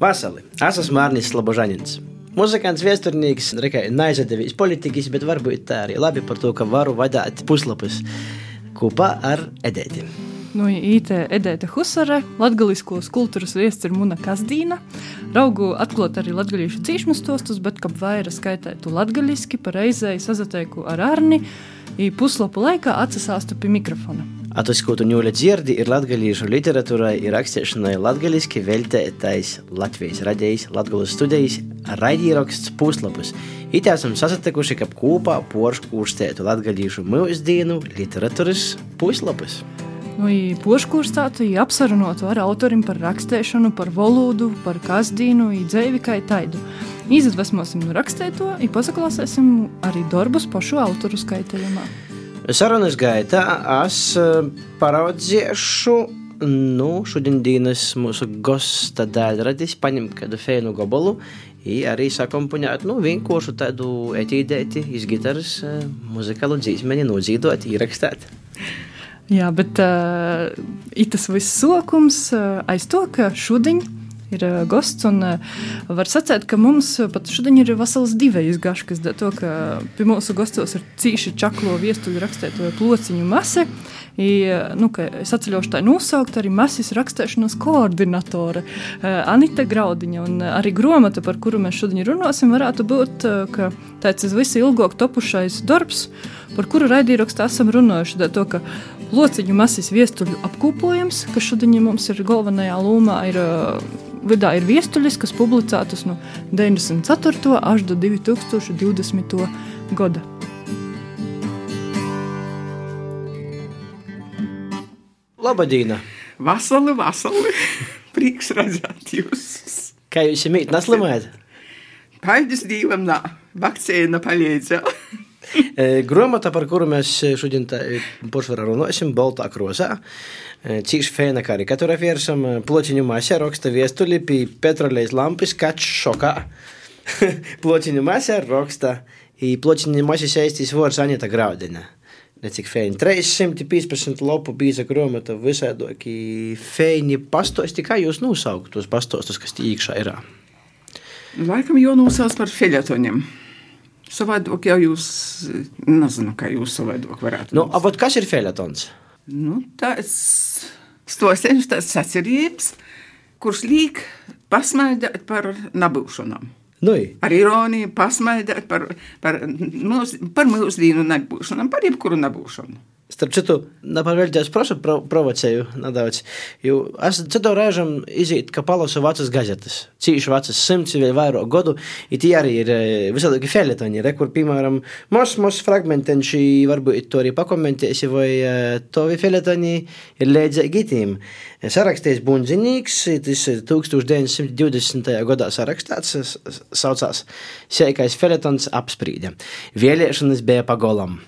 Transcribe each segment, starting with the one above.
Vasali, es esmu Mārnis Slabožanins. Muzikants, viesturnieks, neaizdevis politikas, bet varbūt tā arī labi par to, ka varu vadīt puslapus kopā ar Edēti. Nu, IT Edēta Husare, latgaliskos kultūras viests ir Muna Kazdīna. Raugu atklāt arī latgalīšu cīšmas stostus, bet, kad vaira skaitētu latgaliski, pareizēji sazateiku ar Arni, puslapu laikā atsasāstu pie mikrofona. Atvaskotu ņūļa dzirdi ir latgalīšu literatūrai ir rakstīšanai latgaliski veltētais Latvijas radījis Latgalas studijas raidīraksts puslapus. It esam sasatikuši, ka kopā porškūrstētu latgalīšu mūsdienu literatūras puslapus. Nu, Poškūrstātu apsarunotu ar autorim par rakstēšanu, par valodu, par kazdīnu, dzēvi kā taidu. Izdvesmosim no rakstēto, un pasaklāsēsim arī darbus pašu autoru skaitījumā. Sarunas gaitā es paraudziešu, nu, šodienas mūsu gosta daļradis paņemt kādu feinu gabalu i arī sakomponēt, nu, vienkāršu tādu etīdēti iz gitaras muzikālu dzīsmeni nodzīdot, ierakstēt. Jā, bet uh, itas viss sokums uh, aiz to, ka šodien ir uh, gosts. Un, uh, var sacīt, ka mums pat šodien ir vesels divējas gaškas, to, ka pie mūsu gastos ir cīši čaklo viestuļu rakstētoja plociņu mase. I, nu, es atceros, tā nosaukt arī masas rakstēšanas koordinatore Anita Graudiņa. Arī grāmata, par kuru mēs šodien runāsim, varētu būt tāds visilgāk topušais darbs, par kuru raidījumā esam runājuši. To, ka lociņu masas viestuļu apkopojums, kas šodien mums ir galvenajā lomā, ir vidā ir viestuļas, kas publicētas no 94. až do 2020. gada. Labadīna! Vasali, vasali! Prieks redzēt jūs! Kā jūs esat mīt, neslimājat? Paldies Dievam, nā, vakcīna palīdzēja. Grāmata, par kuru mēs šodien pašvarā runāsim, Baltā krosā. Cīši fēna karikatūra viersam, plociņu masē raksta viestuļi pie petrolejas lampas kač šokā. plociņu masē raksta, i plociņu masē saistīs vārds Anita Graudina. Necik fēni. 315 lopu bīza grāmata visādoki fēni pastosti. Kā jūs nosaukt tos pastostus, kas tīkšā ir? Laikam jau nosauc par feļetoņiem. Savādāk jau jūs, nezinu, kā jūs savādāk varētu. Nu, būt, kas ir feļetons? Nu, tāds stosienis, tāds sacerības, kurš līk pasmaidēt par nabūšanām. Nu, ar ironiju pasmaidēt par, par, mūs, par mūsdienu nebūšanu, par jebkuru nebūšanu. Starp citu, nepavēlties pro, provocēju nedaudz, es citu reizam izīt, ka palasu vecas gazetas, cīši vecas simts vai vairāk godu, i tie arī ir visādi feļetoni, re, kur, piemēram, mos, mos fragmentenši varbūt to arī pakomentēsi, vai to vi feļetoni ir līdzīgi tīm. Sarakstījis Bunzinīgs, tas 1920. gadā sarakstāts, saucās Seikais feļetons apsprīdē. Vēlēšanas bija pagolam.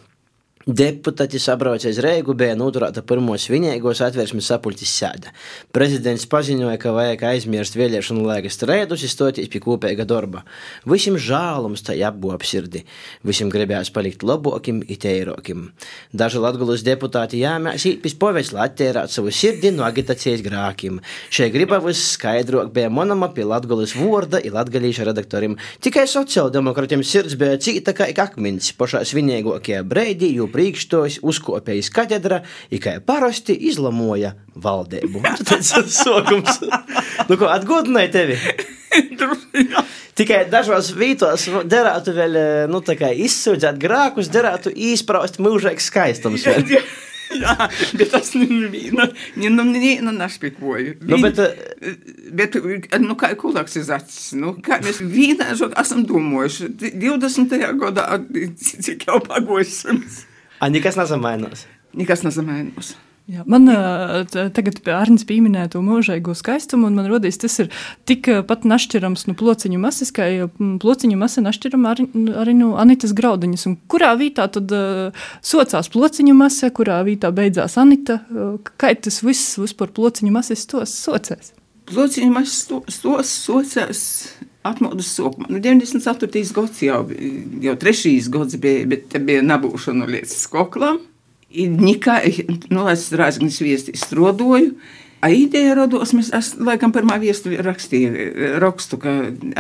Deputāti sabraucēs Reigu bija noturēta pirmo svinīgos atvērsmes sapulces sēde. Prezidents paziņoja, ka vajag aizmirst vēlēšanu laika streidus, izstoties pie kopīga darba. Visiem žēlums tā jābūt sirdi, visiem gribējās palikt labokim, iteirokim. Daži latgulas deputāti jāmēs īpis povēs, lai attērētu savu sirdi no agitācijas grākiem. Šai griba viss skaidrāk bija monama pie latgulas vārda i latgalīša redaktorim. Tikai sociāldemokratiem sirds bija cīta kā akmens pašā svinīgākajā breidī, jo priekšstos uzkopējis katedra, kā parasti izlamoja valdību. Tas ir sokums. Nu, ko atgādināja tevi? Tikai dažos vītos derētu vēl nu, izsūdzēt grākus, derētu īspraust mūžīgs skaistums. Vēl. Jā, bet tas nevienu, nu, nevienu nešpikoju. Nu, bet, bet, nu, kā kulaks ir acis, nu, kā mēs vienāžot esam domājuši, 20. gadā, cik jau pagojusims. A, nekas nezamainās. Nekas nezamainās. Jā, man tagad Arnēs pieminēja to mūžīgo skaistumu, un man rodīs, tas ir tik pat našķirams no nu, plociņu masas, kā plociņu masa našķirama arī, arī no Anitas graudiņas. Un kurā vietā tad uh, socās plociņu masa, kurā vietā beidzās Anita? Uh, kā tas viss vispār plociņu masas tos socēs? Plociņu masas tos socēs atmodas sākumā. Nu, 94. gads jau, jau trešīs gads bija, bet te bija nabūšana līdz skoklam. Nikā, nu, es Rāzgnis viesti strodoju, A ideja rados, mēs, es laikam pirmā viestu rakstīju, rakstu, ka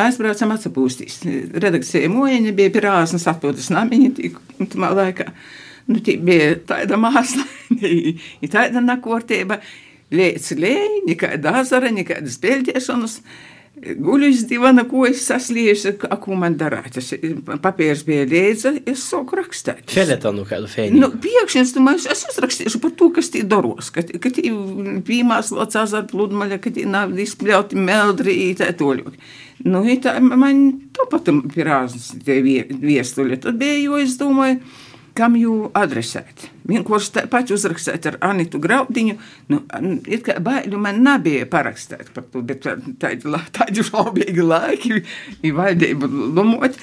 aizbraucam atsapūstīs. Redakcija mojeņa bija pie rāsnes atpūtas namiņa, tamā laikā. Nu, tī bija tāda māslaini, tāda nakortība, lēc lēj, nekāda azara, nekādas beļģēšanas. Guļu uz divana, ko es sasliešu, ko man darāt. Es papīrs bija liedza, es sāku rakstīt. Feletonu kādu fēni. Nu, piekšņi, es domāju, es uzrakstīšu par to, kas tī daros, ka, ka tī pīmās lots azar pludmaļa, ka tī nav izpļauti meldri, tā toļuk. Nu, tā man to pat pirāzes tie viestuļi. Tad bija, jo es domāju, kam jū adresēt. Vienkārši tāpat uzrakstīt ar Anitu Graudiņu. Nu, it kā baiļu man nebija parakstīt par to, bet tādi, tādi šaubīgi laiki, ir vajadzība lumot.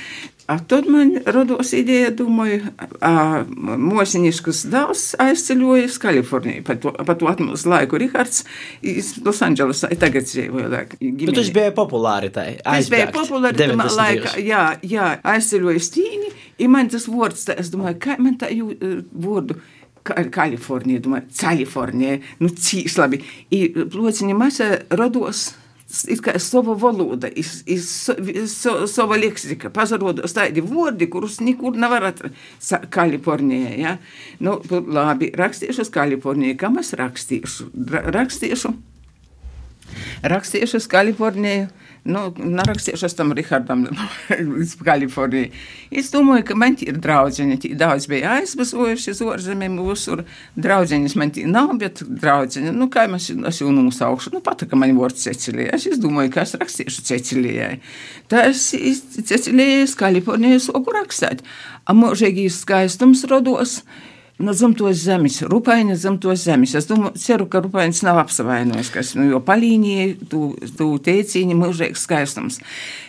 A tad man radās ideja, domāju, mūziņiskus dēls aizceļoja uz Kaliforniju. Pa to, pa to atmūs laiku Rihards iz Losandželosā tagad dzīvoja. Bet tas bija populāri tā. Tas bija populāri tamā laikā, jā, jā, aizceļoja Stīni, i man tas vārds, es domāju, kā man tā jū vārdu. Kalifornija, domāju, Californija, nu cīs labi. I plociņa masa rados sava valoda, ir, ir so, so, sava leksika. Pazarodos tādi vārdi, kurus nekur nevar atrast Kalifornijā. Ja? Nu, labi, rakstīšu uz Kaliforniju. Kam es rakstīšu? Rakstīšu, rakstīšu uz Kaliforniju. Nu, narakstīšu es tam Rihardam līdz Kalifornijai. Es domāju, ka man ir draudzeņi, daudz bija aizbasojuši uz ārzemēm, visur draudzeņas man tī nav, bet draudzeņi, nu, kā es, es jau nosaukšu, nu, pataka man vārds Cecilijai. Es domāju, ka es rakstīšu Cecilijai. Tā es Cecilijai uz Kaliforniju soku rakstīt. A mūžīgīs skaistums rodos no dzimtos zemes, rupaini dzimtos zemes. Es domāju, ceru, ka rupainis nav apsavainojis, kas nu, jo palīnija, tu, tu teicīņi, mūžīgs skaistums.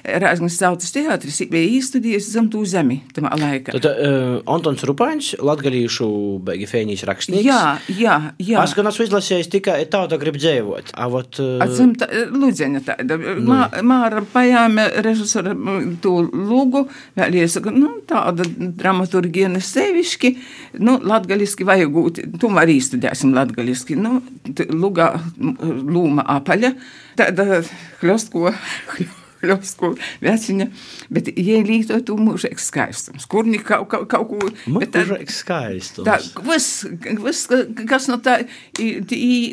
Rāzgnes tautas teātris bija īstudījis dzimto zemi tamā laikā. Tad uh, Antons Rupainis, latgalīšu beigi fēnijas rakstnieks. Jā, jā, jā. Es gan esmu izlasījis tikai tauta grib dzēvot. Avot, uh... Atzimta Ludzeņa tāda. Nu. Mā, Māra pajāme režisora to lūgu, vēl iesaka, nu, tāda dramaturgija neseviški, nu, latgaliski vajag būt, tomēr īstudēsim latgaliski, nu, lugā lūma apaļa, tāda hļostko, hļostko veciņa, bet ielīto tu mūžīgs skaistums, kur ni kaut, kaut, kaut ko. Mūžīgs skaistums. Tā, viss, viss, kas no tā,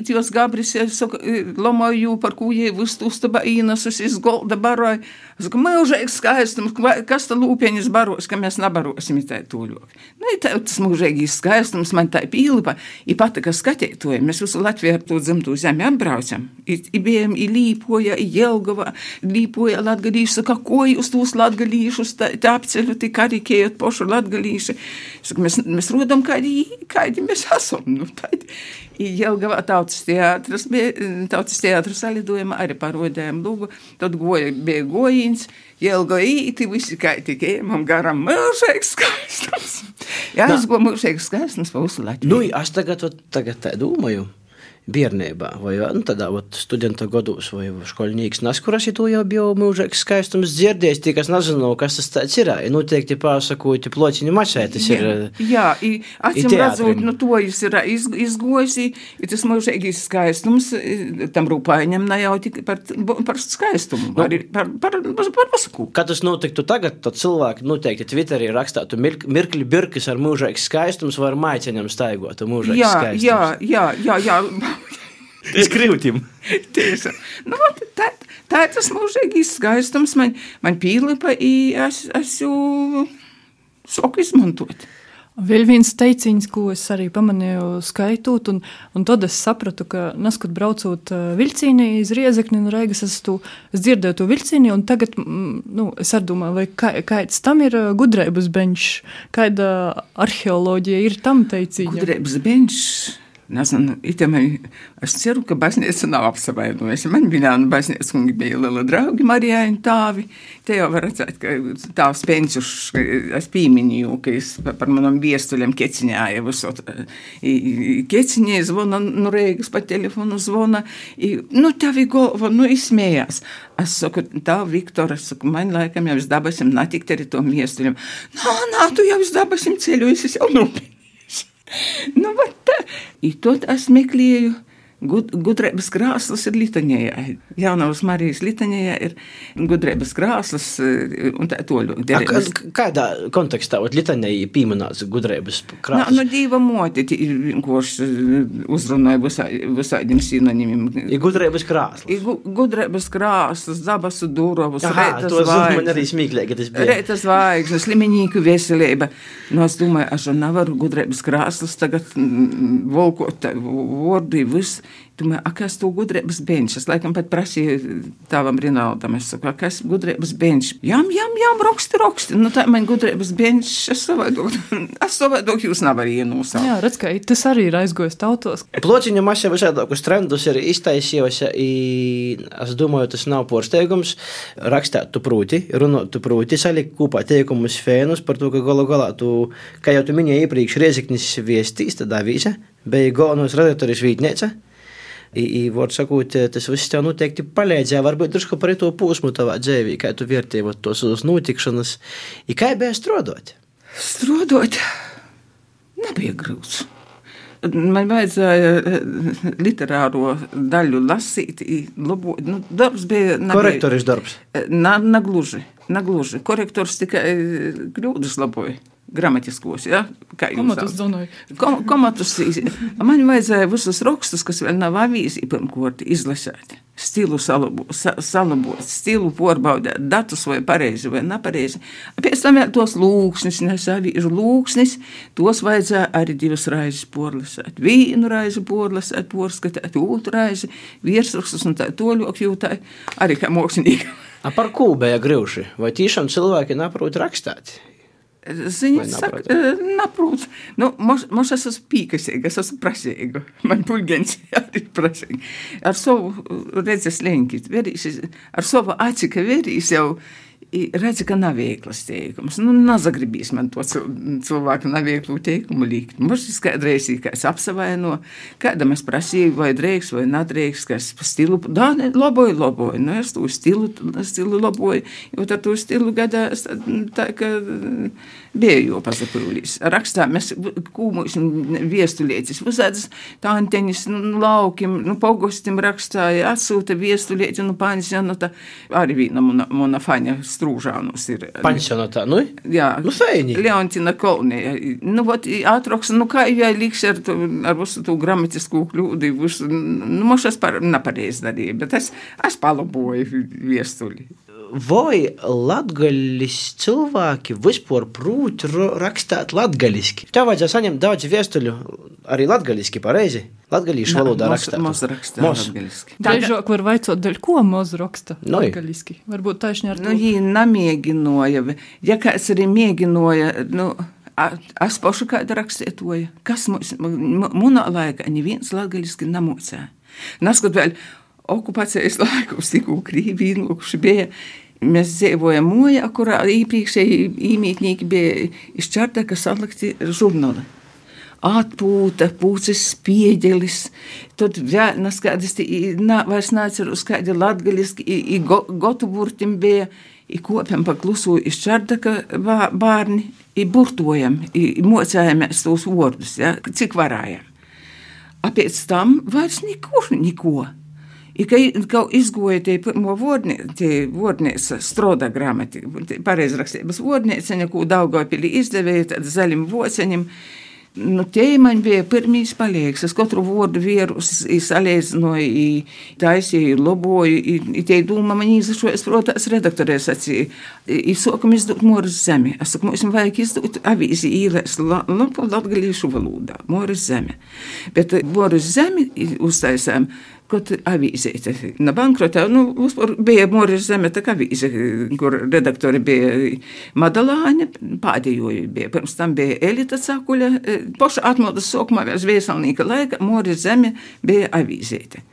tos gabris, saka, lomoju, par ko jie viss uztaba īnasus iz golda baroja, saka, mūžīgs skaistums, kas tā lūpieņas baros, ka mēs nabarosim tā tūļok. Nu, tā, tas mūžīgīs skaistums man tā pīlipa, i patika skatētoja, mēs visu Latviju ar to dzimtu zemi apbraucam, i, i bijām, i līpoja, i Jelgava, līpoja latgalīši, saka, ko jūs tos latgalīšus tā, apceļu, tik karikējot pošu latgalīši. Saka, mēs, mēs rodam, kādi, kādi mēs esam. Nu, tādi. Jelgavā tautas teātris bija, tautas teātris salidojuma arī parodējām lūgu, tad goja, bija gojīns, Jelga īti, visi kā tikai man garam mūžīgs skaistums. Jā, es goju mūžīgs skaistums pa Latviju. Nu, es tagad, tagad tā domāju bērnībā, vai nu, tādā ot, studenta gados, vai skolnieks neskuras, ja to jau bija mūžīgs skaistums dzirdējis, tie, kas nezinu, kas tas tāds ir. Ja noteikti pasakot, plociņu mačai tas ir. Jā, acīm redzot, nu to jūs ir iz, izgojis, ja tas mūžīgais skaistums tam rūpaiņam ne jau tikai par, par skaistumu, nu, arī par, par, par, par pasaku. Kad tas notiktu tagad, tad cilvēki noteikti Twitterī rakstātu mirkli birkis ar mūžīgs skaistums vai ar maiceņam staigot mūžīgs jā, skaistums. Jā, jā, jā, jā. Tas krīvtim. Tieši. Nu, tā, tā ir tas mūžīgais skaistums. Man, man pīlipa, es, es jau soku izmantot. Vēl viens teiciens, ko es arī pamanīju, skaitot, un, un tad es sapratu, ka neskot braucot vilcienī iz Riezekni un Reigas, es, tu, es dzirdēju to vilcienī, un tagad, nu, es arī domāju, vai kā, kāds tam ir gudrības benčs, kāda arheoloģija ir tam teicīņa. Gudrības benčs. Nezinu, itemai, es ceru, ka baznīca nav apsavainojusi. Man bija no baznīcas kungi bija liela draugi Marijāņu tāvi. Te jau var redzēt, ka tāvs penčuš, es pīmiņu, ka es par manam viestuļiem keciņāju visot. Keciņai zvona, nu Reigas pa telefonu zvona. I, nu, tavi golva, nu, izsmējās. Es saku, tā, Viktor, es saku, man laikam jau izdabasim natikt arī to viestuļiem. Nā, nā, tu jau izdabasim ceļu, es jau nopīnu. Nu, tā. I tad es meklēju Gud, gudrības krāslas ir litanijā. Jaunavas Marijas litanijā ir gudrības krāslas eh, un tā toļu. A, kā- kādā kontekstā vat litanija pīmanāts gudrības Nā, krāsas? nu, dieva moti, kurš uzrunāja visādiem sinonimiem. Ir gudrības krāsas. Ir gu- Gudrības krāsas, dabasu dūrovus, Aha, reitas to zinu, man arī zvaigznes. smieklīgi tas bija. Reitas zvaigznes, liminīku veselība. Nu, es domāju, aš nevaru gudrības krāslas tagad mm, volkot tā vārdu, viss. Domāju, a, kas tu gudrības benč? Es laikam pat prasīju tavam Rinaldam, es saku, a, kas gudrības benč? Jām, jām, jām, roksti, roksti. Nu, tā man gudrības benč, es savādāk, es savādāk jūs nevar ienūsāt. Jā, redz, ka tas arī ir aizgojis tautos. Plociņa masā visādākus trendus ir iztaisījusi. Es domāju, tas nav pārsteigums. Rakstīt, tu prūti, runāt, tu prūti, salikt kopā teikumus fēnus par to, ka galu galā tu, kā jau tu minēji iepriekš, Rieziknis viestīs, tad avīze bija galvenais redaktoris Vītnēca. I, i, var sakot, tas viss tev noteikti palīdzēja. Varbūt drusku par to posmu tavā dzīvē, kā tu vērtīji tos uz notikšanas. I kā bija strādāt? Strādāt, nebija grūts. Man vajadzēja eh, literāro daļu lasīt, i labot. Nu, darbs bija. nebija- Korektoris darbs. Na, nagluži, nagluži. Korektors tikai eh, kļūdas laboja. Gramatiskos, ja? Komatus donoju. Kom, komatus. Man vajadzēja visus rakstus, kas vēl nav avīzī, pirmkārt, izlasīt. Stilu salabot, sa, salabot, stilu pārbaudīt, datus vai pareizi vai nepareizi. Pēc tam vēl tos lūksnis, nesavīžu lūksnis, tos vajadzēja arī divas raizes porlasēt. Vienu raizi porlasēt, porskatīt, otru raizi, virsrakstus un tā toļok jūtāji, arī kā mākslinieki. A par ko bija grūti? Vai tiešām cilvēki neprot rakstīt? Ziņa Vai saka, naprot. Nu, Mums es esmu pīkasīga, es esmu prasīga. Man pulgens arī prasīga. Ar savu redzes lenki, verīs, ar savu aci, ka verīs jau i redzi, ka nav vieglas teikums. Nu, nezagribīs man to cil- cilvēku nav vieglu teikumu likt. Mums ir skaidrs, ka es apsavaino, kādam es prasīju, vai drēks vai nedrēks, ka es pa stilu, da, ne, laboju, laboju. Nu, es to stilu, stilu laboju, jo ar to stilu gadā es tā, tā ka bija jau pazapūlīs. Rakstā mēs kūmus viestulietis, visādas tanteņas, nu, laukim, nu, pogostim rakstāja, atsūta viestulieti, nu, pansionata, arī viena mana, mana faņa strūžānus ir. Pansionātā, nu? Jā, Nu, feini. Leontina Kolnija. Nu, vat, atroks, nu, kā jau liks ar, to, ar visu to gramatisku kļūdu, visu, nu, mums es par, nepareiz darīju, bet es, es palaboju viestuli. vai latgalis cilvēki vispār prūt rakstāt latgaliski? Tev vajadzēja saņemt daudz viestuļu, arī latgaliski pareizi. Latgalīšu valodā rakstā. Mos rakstā latgaliski. Dažāk var vaicot, daļ ko mos raksta no, latgaliski. Varbūt taisni ar nu, to. Nu, jī namieginoja, ja kāds arī mieginoja, nu. Es pašu kādu rakstietoju, kas mums, mūnā laikā, neviens latgaliski namūcē. Neskatoties, okupācijas laikos, tikko Krīvija ienlūkuši bija. Mēs dzīvojam mojā, kurā iepriekšēji īmītnieki bija izšķērta, kas atlikti žurnāli. Atpūta, pūcis spieģelis, tad vēl neskaidas, vairs neatceros, kādi latgaliski, i, i go, gotu burtim bija, i kopjam pa klusu izšķērta, bērni, i burtojam, i, i mocējamies tos vārdus, ja, cik varējam. A pēc tam vairs nekur neko. I, ka, ka izgoja tie pirmo vodnīca stroda grāmati, pareizrakstības vodnīca, neko Daugavpilī izdevēja, tad zaļim voceņim. Nu, tie man bija pirmīs palīgs. Es katru vārdu vīrus salīdzināju, taisīju, i Tie doma man izšojas, protams, redaktorē sacīja. I sākam izdot Moras zemi. Es saku, mums vajag izdot avīzi īlēs lapu latgalīšu valodā. Moras zemi. Bet Moras zemi uztaisām. Kaut avīzē, na bankrotā, nu, bija Moris Zeme, tā kā avīze, kur redaktori bija Madalāņa, pādējo bija, pirms tam bija Elita Cakuļa, poša atmodas sokumā vēl zviesalnīka laika, Moris Zeme bija avīzēte.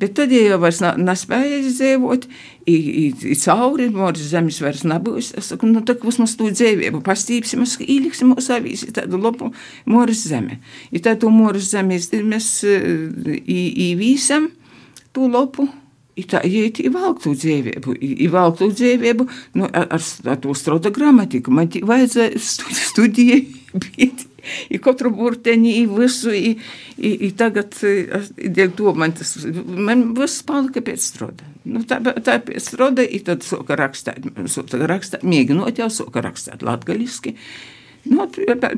Bet tad, ja jau vairs nespēja izdzīvot, i, i, i cauri Moris Zemes vairs nebūs, es saku, nu, tā mums to dzīvību pastīpsim, mēs īliksim mūsu avīzi tādu labu Moris Zeme. I tādu Moris Zemes mēs eh, i- īvīsam to lapu. I tā ir ievelktu dzīvību, ievelktu dzīvību nu, ar, ar, ar to strauta gramatiku. Man vajadzēja studi- studijai, bet i katru burteņi, i visu, i, i, i tagad, dēļ to man tas, man viss palika pēc stroda. Nu, tā, tā pēc stroda, i tad soka rakstēt, soka rakstēt, mēģinot jau soka rakstēt latgaliski. Nu,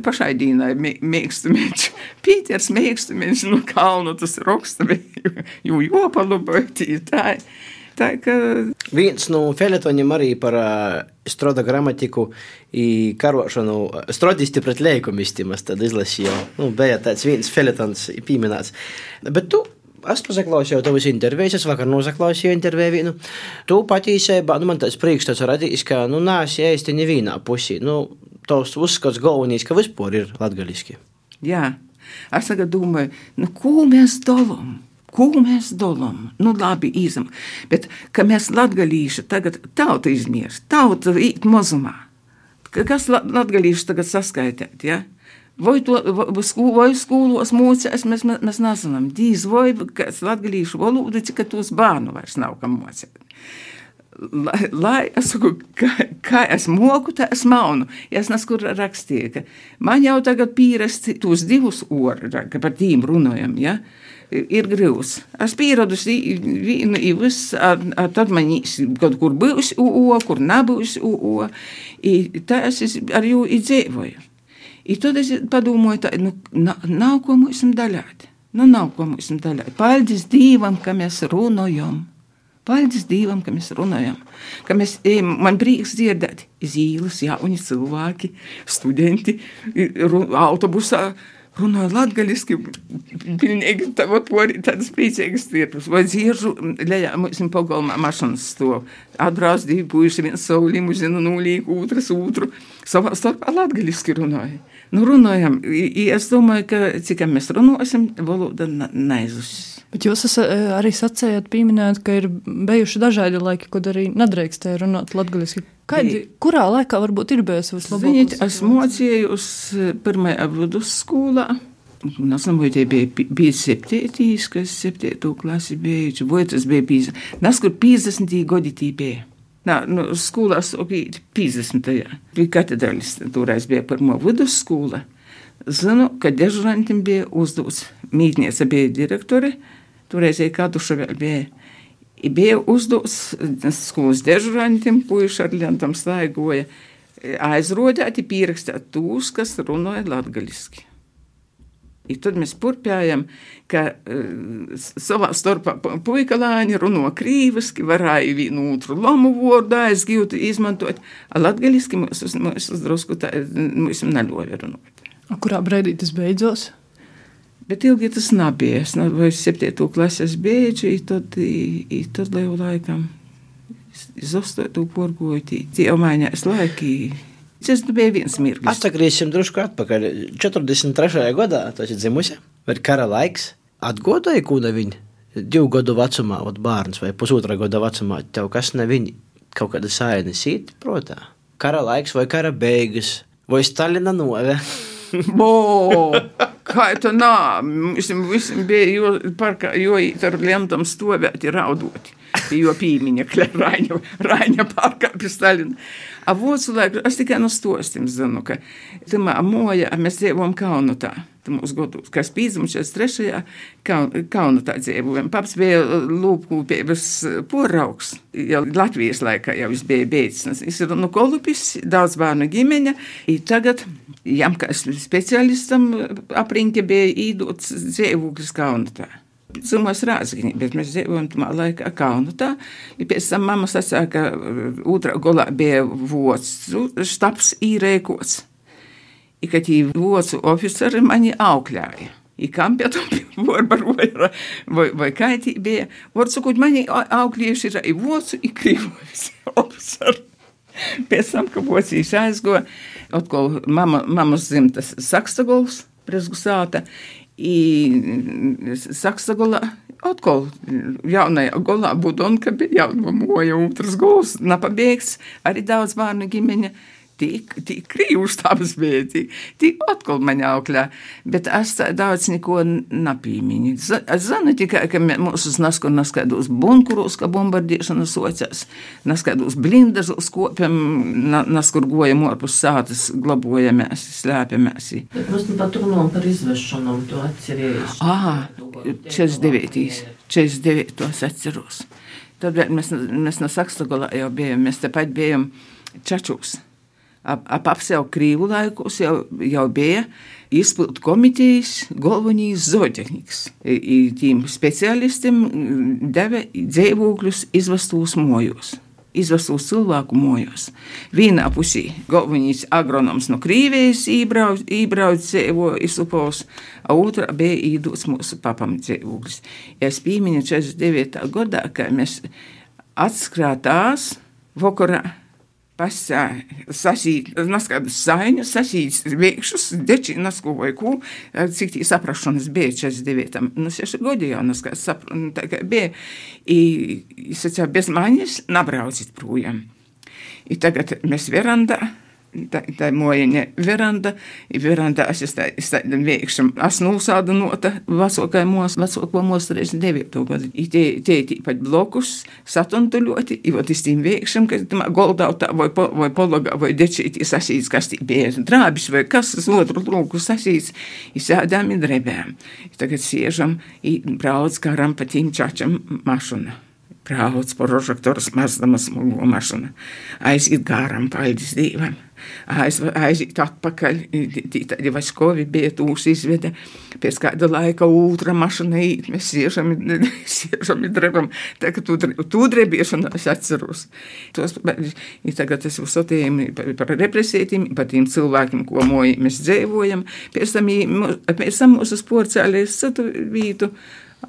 pašai dīnai mēgstumiņš, Pīters mēgstumiņš, nu, kalnu tas roksta, jo jopaluboja, tā ir. Tā ka... Viens no feletoņiem arī par uh, stroda gramatiku i karošanu, strodisti pret lēkumistim, es tad izlasīju, nu, bija tāds viens feletons pieminēts. Bet tu Es paklausīju tavas intervijas, es vakar noklausīju interviju vienu. Tu patiesībā, nu, man tāds priekšstats radījis, ka, nu, nāsi īsti nevienā pusī. Nu, tos uzskats galvenais, ka vispār ir latgaliski. Jā, es tagad domāju, nu, ko mēs dalām? Ko mēs domājam? Nu, labi, izam. Bet, ka mēs latgalīši tagad tauta izmirst, tauta īt mazumā. Kas latgalīši tagad saskaitēt, ja? Vai to vai skolos mocās, mēs, mēs nezinām. Dīz vai, kas latgalīšu valodu, cik tos bērnu vairs nav kam mocēt. Lai, lai es saku, kā, kā es moku, tā es maunu. Ja es nesku rakstīju, ka man jau tagad pierasti tos divus orus, ka par tīm runājam, ja? Ir grūts. Es pieradusi vienu īvus, tad man kaut kur būs UO, kur nebūs UO. Tā es ar jū izdzīvoju. I tad es padomāju, tā, nu, nav ko mums daļāt. Nu, nav ko mums daļāt. Paldies Dievam, ka mēs runājam. Paldies Dievam, ka mēs runājam. Ka mēs, man prieks dzirdēt zīles, jauni cilvēki, studenti, autobusā runāju latgaļiski, pilnīgi tāpat arī tādas priecīgas tirpus. Vai dziežu, lejā, mums pagalmā mašanas stāv. Atbrauc divi puiši, viens savu limuzinu nulīgu, otrs otru. Savā starpā latgaļiski runāja. Nu, runājam, es domāju, ka cik mēs runāsim, valoda neizuzs. Bet jūs esat arī sacījāt, pieminējāt, ka ir bijuši dažādi laiki, kad arī nedrīkstēja runāt latviešu. Kurā laikā varbūt ir bijusi vislabākā? Ziniet, es mocījos pirmajā vidusskolā. Nesam, vai tie bija, bija septītīs, kas septīto klasi beidz, vai tas bija 50, nes kur 50 gadi tī bija. Nā, nu, skolās bija 50. Bija katedrālis, toreiz bija pirmo vidusskola. Zinu, ka dežurantim bija uzdots, mītniece bija direktore, toreiz kāduša vēl bija. I bija uzdots skolas dežurantim, puiši ar lentam staigoja, aizrodēti pierakstāt tūs, kas runāja latgaliski. I tad mēs turpinājām, ka uh, savā starpā puika lāņi runā krīviski, varēja vienu otru lamu vārdu aizgūt, izmantot, a latgaliski mums, mums drusku tā, mums neļoja runāt. Kurā brīdī tas beidzos? Bet ilgi tas nebija. Es vai septīto klases beidzu, tad, i, tad jau laikam iz astotu porgoju, tie jau mainījās laiki. Tas bija viens mirklis. Atsagriesim drusku atpakaļ. 43. gadā tas ir dzimusi, vai kara laiks. Atgodoja, ko ne viņa divu gadu vecumā, vat bērns vai pusotra gada vecumā, tev kas ne viņa kaut kāda sainis īt, protā. Kara laiks vai kara beigas, vai Stalina nove. Bo, kā tā nā, visam, visam bija, jo, parka, jo ar lentam stovēt ir raudoti, jo pīmiņa, Raņa, Raņa parkā pie Stalina. A vocu laiku, es tikai no stostim zinu, ka tamā moja, mēs dzīvojam Kaunutā. Mūsu gados, kas pīdzums 43. Kaunutā dzīvojam. Paps bija lūpkūpības poraugs, jau Latvijas laikā jau viņš bija beidzis. Viņš ir no Kolupis, daudz bērnu ģimeņa, tagad jam kā speciālistam aprinķi bija īdots dzīvoklis Kaunutā. Zumos rāzgiņi, bet mēs dzīvojam tamā laikā Kaunutā. Pēc tam mamma sacīja, ka otrā golā bija vots, štabs īrēkots. I kad tī vocu oficeri mani aukļāja. I kam pie tam varbaroja, vai, vai kā tī bija. Var sakot, mani aukļieši ir i vocu, i krīvojas oficeri. Pēc tam, ka vocīs aizgoja, atkal mama, mamas dzimtas Sakstagols, Presgusāta, i Sakstagolā atkal jaunajā golā Budonka bija jauna moja, otrs gols, napabeigts, arī daudz bērnu ģimeņa, Tik, tik krīvs tādas bija, tik, tik atkal man aukļā, bet es tā daudz neko napīmiņu. Es zinu tikai, ka mūsu nasku naskaidos bunkuros, ka bombardēšana sociās, naskaidos blindazos kopiem, naskur gojam orpus sātas, glabojamies, slēpjamies. Bet mums nu pat runājam par izvešanām, tu atceries. Ā, 49. 49. es atceros. Tad mēs, mēs no Sakstagolā jau bijām, mēs tepat bijām Čačūs ap, ap apsev krīvu laikos jau, jau bija izpildu komitejas galvenīs zootehniks. Tiem specialistiem deva dzīvokļus izvestūs mojos. Izvestos cilvēku mojos. Vienā pusē galvenais agronoms no Krievijas dzīvo izlupos, a otrā bija īdots mūsu papam dzīvoklis. Es piemiņu 49. gadā, ka mēs atskrātās vakarā sasīt, naskādus saiņus, sasīt veikšus, deči naskovoju kū, cik tī saprašanas bija 49. Nu, 6 godi jau naskādas sapra, nu, tā kā bija, i, sacīja, bez maņas nabraucit projām. I tagad mēs verandā, tā, tā mojiņa veranda, i veranda es tādam veikšam, es nosādu nota vecākai mos, vecāko mos 39. gadu. I tie, tie tīpaši blokus satuntuļoti, i vot es tīm veikšam, ka tamā goldautā vai, po, vai pologā vai dečītī sasīts, kas tī bija drābis vai kas uz otru lūku sasīts, i sēdām i drebējām. I tagad siežam, i brauc karam pa tīm čačam mašana brauc pa prožektoru mazdama smago mašīnu. Aiziet garām, paldies Dievam. Aiz, aiziet atpakaļ. Tādi vaskovi bija tūs izvede. Pēc kāda laika otra mašīna īt. Mēs siežam, siežam i drebam. Tā tu, tu drebiešana es atceros. Tos, tagad es uzsotījām par represētiem, par tiem cilvēkiem, ko moji mēs dzīvojam. Pēc tam, pēc tam mūsu sporcēlēs citu vītu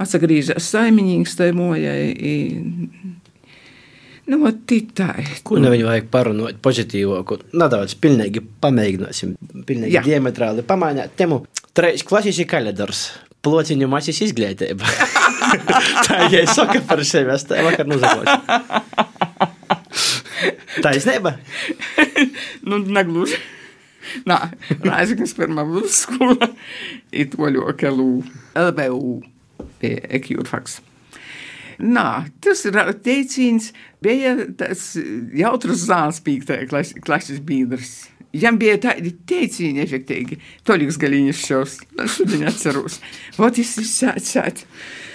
atgriežas saimnieks tai mojai. Nu, tā ir. Ko ne viņu vajag parunāt pozitīvāku? Nedaudz pilnīgi pamēģināsim, pilnīgi Jā. diametrāli pamainīt temu. Trīs klases ir kalendārs. Plociņu masis izglītība. tā ir ja saka par sevi, es tā vakar nuzavošu. Taisnība? nu, negluži. Nā, Rāzaknis pirmā vidusskola, it oļoka LU, LBU pie ekjūrfaks. Nā, tas teiciens, bija tas jautrs zāles pīktē klases biedrs. Jam bija tādi teicieni efektīgi. Toļiks Galiņš šos, šodien atceros. Vot es sāc,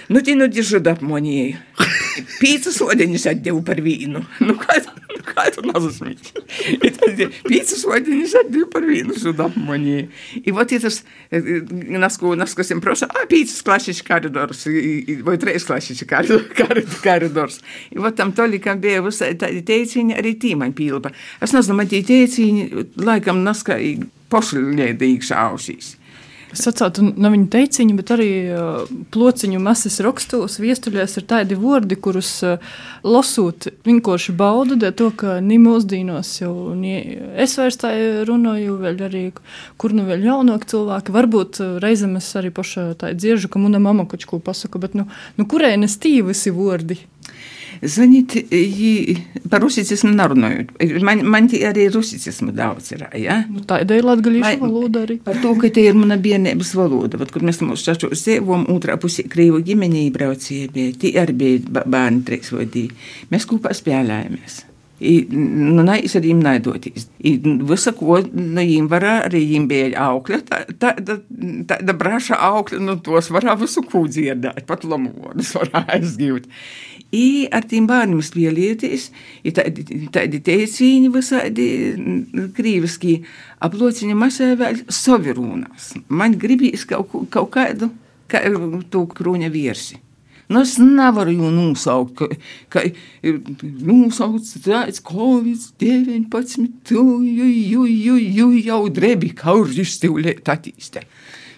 nu, tie nu dižuda apmonēju. Pīcis odiņus atdevu par vīnu. Nu, kā, nu, kā tu nazasmīši? Pīcis odiņus atdevu par vīnu, šuda apmonēju. I vot tas, nasku, naskasim proša, a, pīcis klasiski koridors, vai treis klasiski koridors. I vot tam tolikam bija visai tādi teiciņi, arī tī man pīlpa. Es nezinu, man tie teiciņi, laikam, naska pošļēda īkšā ausīs. Es atcaucu no viņa teiciņa, bet arī uh, plociņu masas rakstos, viestuļos ir tādi vārdi, kurus uh, lasot vienkārši baudu, dēļ to, ka ni mūsdīnos jau ni, es vairs tā runāju, vēl arī, kur nu vēl jaunāki cilvēki. Varbūt uh, reizēm es arī paša tā dziežu, ka mana mama kaut ko pasaka, bet nu, nu kurēnes tī visi vārdi? Zvanīt, par rusicizmu nerunājot. Man, man arī rusicizmu daudz ir. Ja? Nu, tā ir latgalīša valoda arī. Par to, ka te ir mana bērnības valoda. Vat, kur mēs mūsu čačos dzīvojam, otrā pusē Krievu ģimenī braucie bija. Tie arī bija bērni trīs vai divi. Mēs kopā spēlējamies. Es ar viņiem naidoties. Visu, ko no viņiem varēja, arī viņiem bija augļa. Tāda tā, tā braša augļa, nu, tos varēja visu ko dzirdēt, pat lamodus varēja aizgūt. I ar tiem bērniem spēlēties, tādi, tādi teicīņi visādi krīviski aplociņa masē vēl sovirūnās. Man gribīs kaut, kaut kādu kā, to krūņa viersi. Nu, es nevaru viņu nosaukt, ka, ka nosaukt tāds Covid-19, ju, ju, ju, ju, jau drebi kauržis stīvlēt attīstē.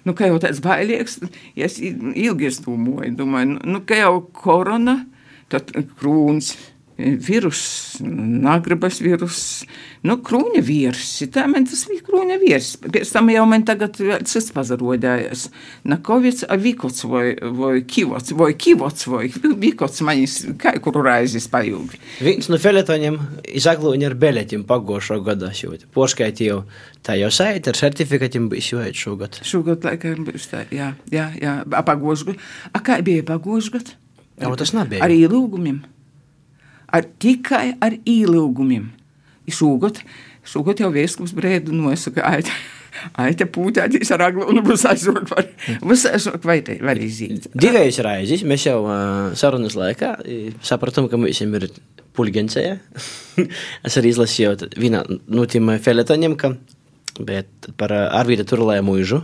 Nu, kā jau tāds bailīgs, ja es ilgi es domāju, domāju, nu, ka jau korona, tad krūns, Virus, nagribas virus, nu, krūņa vīrs. Tā man tas bija krūņa vīrs. Pēc tam jau man tagad cits pazarodājās. Nakovic, a vikots vai, vai kivots, vai kivots, vai vikots manis, kā kuru raizes pajūgi. Viens no feletoņiem izaglūņa ar beletim pagošo gada šūt. Poškaitīju, tā jau saita ar certifikatiem bija šūēt šogad. Šogad laikam būs tā, jā, jā, jā, a pagošgad. A kā bija pagošgad? Jā, tas nebija. Ar ielūgumiem. Ar tikai ar ielūgumiem. Šogad, šogad jau vieskums brēdu nosaka, aita, aita pūtētīs ar aglu un būs aizsok var, būs aizsok vai te, var izīt. Divējus raizes mēs jau uh, sarunas laikā sapratam, ka mums ir pulgencēja. es arī izlasīju vienā no tiem feletoņiem, ka bet par uh, Arvīda Turlē mūžu.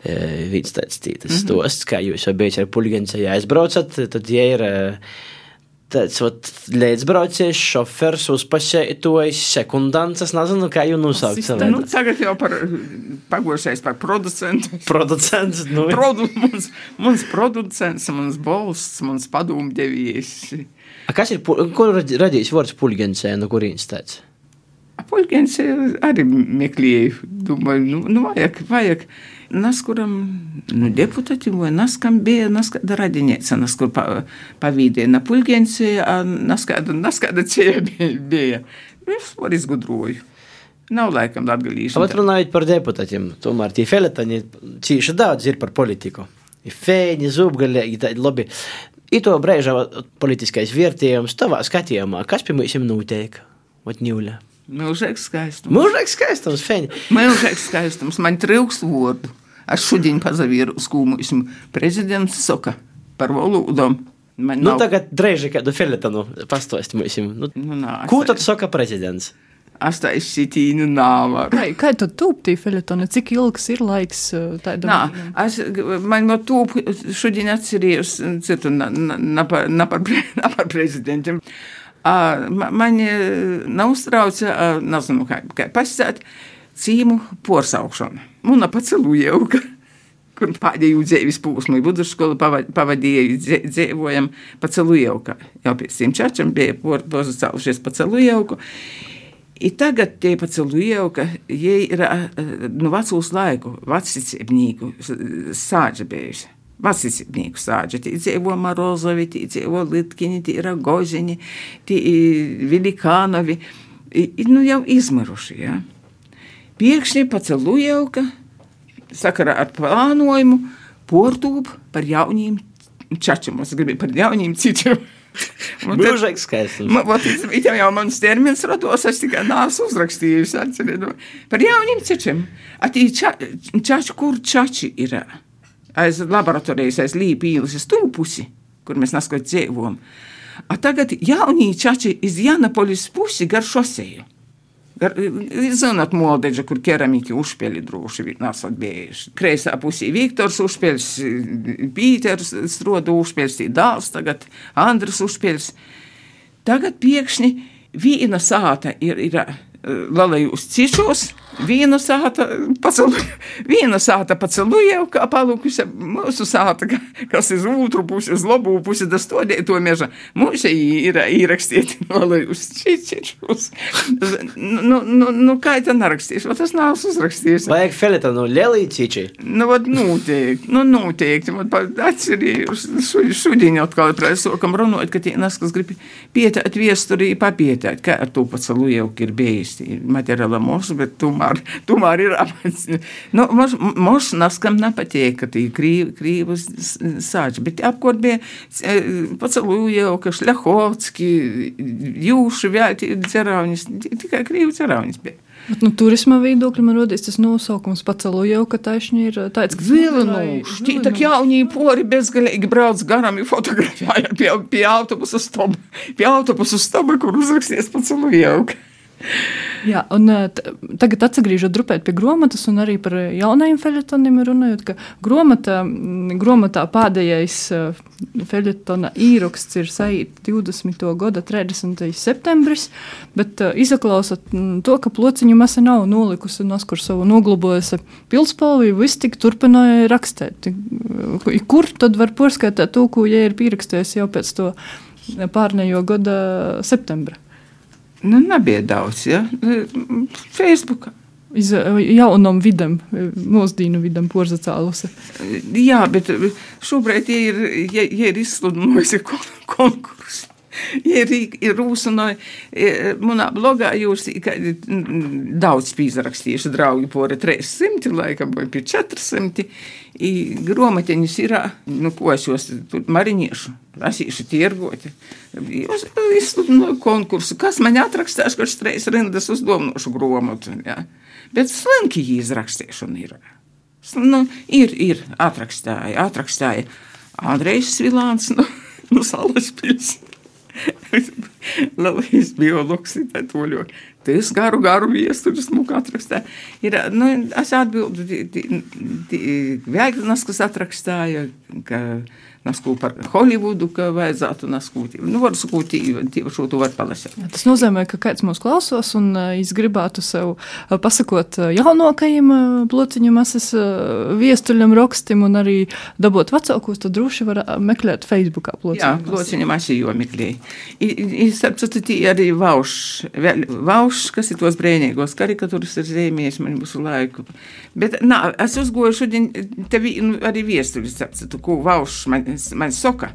Viens tāds tītas mm -hmm. stosts, kā jūs jau bijat ar pulgencēju aizbraucat, tad, ja ir uh, tāds līdzbrauciens, šofers, uzpašētojis, sekundants. Es nezinu, kā jau nosaukt. Nu, tagad jau par pagošais par producentu. Producents, nu. Produ, mums, mums producents, mums balsts, mums padomdevējs. Kas ir, kur radījis vārds pulgensē, no kurienes tāds? Pulgensē arī meklēju, domāju, nu, nu vajag, vajag nas kuram nu, deputāti vai nas kam bija nas kāda radinēca, nas kur pa, pavīdēja na pulgenci, a nas kāda, nas kāda ceļa bija. Nu, es var izgudroju. Nav laikam latgalīši. Bet runājot par deputātiem, tomēr tie feletaņi cīši daudz ir par politiku. Ir fēņi, zubgalīgi, tādi labi. I to brēžā politiskais vērtējums tavā skatījumā, kas pie mums notiek? Ot ņūļa. Mūžīgs skaistums. Mūžīgs skaistums, feņi. Mūžīgs skaistums, man trūkst vārdu. Es šodien pazavīru skūmuismu. Prezidents saka par valodām. Man Nu, nav- tagad drēži kādu feletonu pastāst mums. Nu, Nu, nā, ko tad saka prezidents? Es tā izsītīnu nāvaru. Kā, kā tad tūptī feletoni, cik ilgs ir laiks tādam? Nā, es, man no to šodien atcerījos, citu, na, na, na, par, na, par, na par prezidentiem. A, ma- Mani neuztrauca, a, nezinu, kā, kā pasakāt, cīmu porsaukšana. Muna pacilujauka. Kur pēdējo dzīves posmu vidusskolu pavadīju, dzīvojam pacelujauka. Jau pēc tiem čačam bija porzacēlušies pacelujauku. I tagad tie pacelujauka, jie ir nu vecūs laiku, vecicībnīku sāģa bijuši. Vecicībnīku sāģa, tie dzīvo Marozovi, tie dzīvo Litkini, tie ir Goziņi, tie Vilikānovi, I, nu jau izmaruši, ja. Piekšņi pacelujauka, sakarā ar plānojumu, portūp par jauniem čačiem, es gribu par jauniem citiem. Mūžīgs skaistums. It jau mans termins rados, es tikai nāsu uzrakstījusi, atcerinu, par jauniem cečiem. Atī ča, čači, kur čači ir? Aiz laboratorijas, aiz līpīlas, aiz tūpusi, kur mēs naskot dzīvojam. A tagad jaunie čači iz Janapolis pusi gar šoseju. Zināt, modeģa, kur keramika uzspēli droši vien nesat bijuši. Kreisā pusī Viktors uzspēlis, Pīters Strodu uzspēlis, dāls tagad Andris uzspēlis. Tagad pēkšņi viena sāta ir, ir lalējus cišos, viena sāta pacelu, viena sāta pacelujau, kā palūkusi mūsu sāta, ka- kas iz otru pusi, uz labu pusi, da stodēja to meža. Mūsu ir īrakstīti lalējus cišos. Nu, nu, nu, kā tā narakstīs? Va tas nav uzrakstījis. Vajag feletonu lielīcīči. Nu, vat noteikti, nu, noteikti. Man atcerījos, šodien atkal prasokam runāt, ka tie nas, kas grib pietēt viesturī, papietēt, kā ar to pacalu jau ir bijis. Materiāla mūsu, bet tomēr, tomēr ir apmats. Nu, mums, mums naskam nepatīk, ka tī krīv, krīvas sāč, bet apkot bija pacalu jau, ka šļahovski, jūši vēl tie dzeraunis, tikai krīvu dzeraunis bija. Bet, nu, turisma viedokļa man rodas tas nosaukums pacelu jau, ka taisni ir tāds, kas Vilnūši, tī tā jaunie pori bezgalīgi brauc garām, ir fotografēja pie, pie autobusu stoba, pie autobusu stoba, kur uzraksties pa celu jauku. Jā, un t- tagad atgriežot drupēt pie grāmatas, un arī par jaunajiem feljetoniem runājot, ka grāmatā, mm, grāmatā pēdējais ā, feljetona īraksts ir saīt 20. gada 30. septembris, bet izaklausot mm, to, ka plociņu masa nav nolikusi un kur savu noglabojusi pilspalvi, viss tik turpināja rakstēt. Kur tad var porskaitāt to, ko ja ir pierakstējis jau pēc to pārnējo gada septembra. Nu, nebija daudz, ja? Facebookā. Iz eh, jaunam vidam, eh, mūsdienu vidam, porzacālusi. Jā, bet šobrīd ja ir, ja, ja ir izsludinājusi kon konkursu. Ir, ir rūsinoja, manā blogā jūs daudz pīzarakstījuši draugi pori 300, laikam, vai pie 400, i gromateņus ir, nu, ko es jūs mariniešu, asīšu tirgoti. Jūs izsludināju konkursu, kas man atrakstās, kurš treis rindas uz domnošu gromatu, jā. Ja? Bet slinki izrakstīšana ir. Nu, ir, ir atrakstāja, atrakstāja Andrejs Svilāns no, no Salaspils. Labais biologs ir to ļoti. Tas garu, garu viesturis mūku atrakstā. Ir, nu, es atbildu, Vēgnas, kas atrakstāja, ka naskū par Holivudu, ka vajadzētu naskūt. Nu, var sakūt, šo tu var palasīt. Tas nozīmē, ka kāds mūs klausos un es gribētu sev pasakot jaunākajiem blociņu masas viestuļam rakstim un arī dabūt vecākos, tad droši var meklēt Facebookā blociņu. Jā, blociņu masi jo meklēja. Starp citu, arī Vauš, Vauš, kas ir tos brēnīgos karikatūras ir zīmējis man visu laiku. Bet, nā, es uzgoju šodien tevi nu, arī viestuļus, starp citu, ko Vauš man man saka,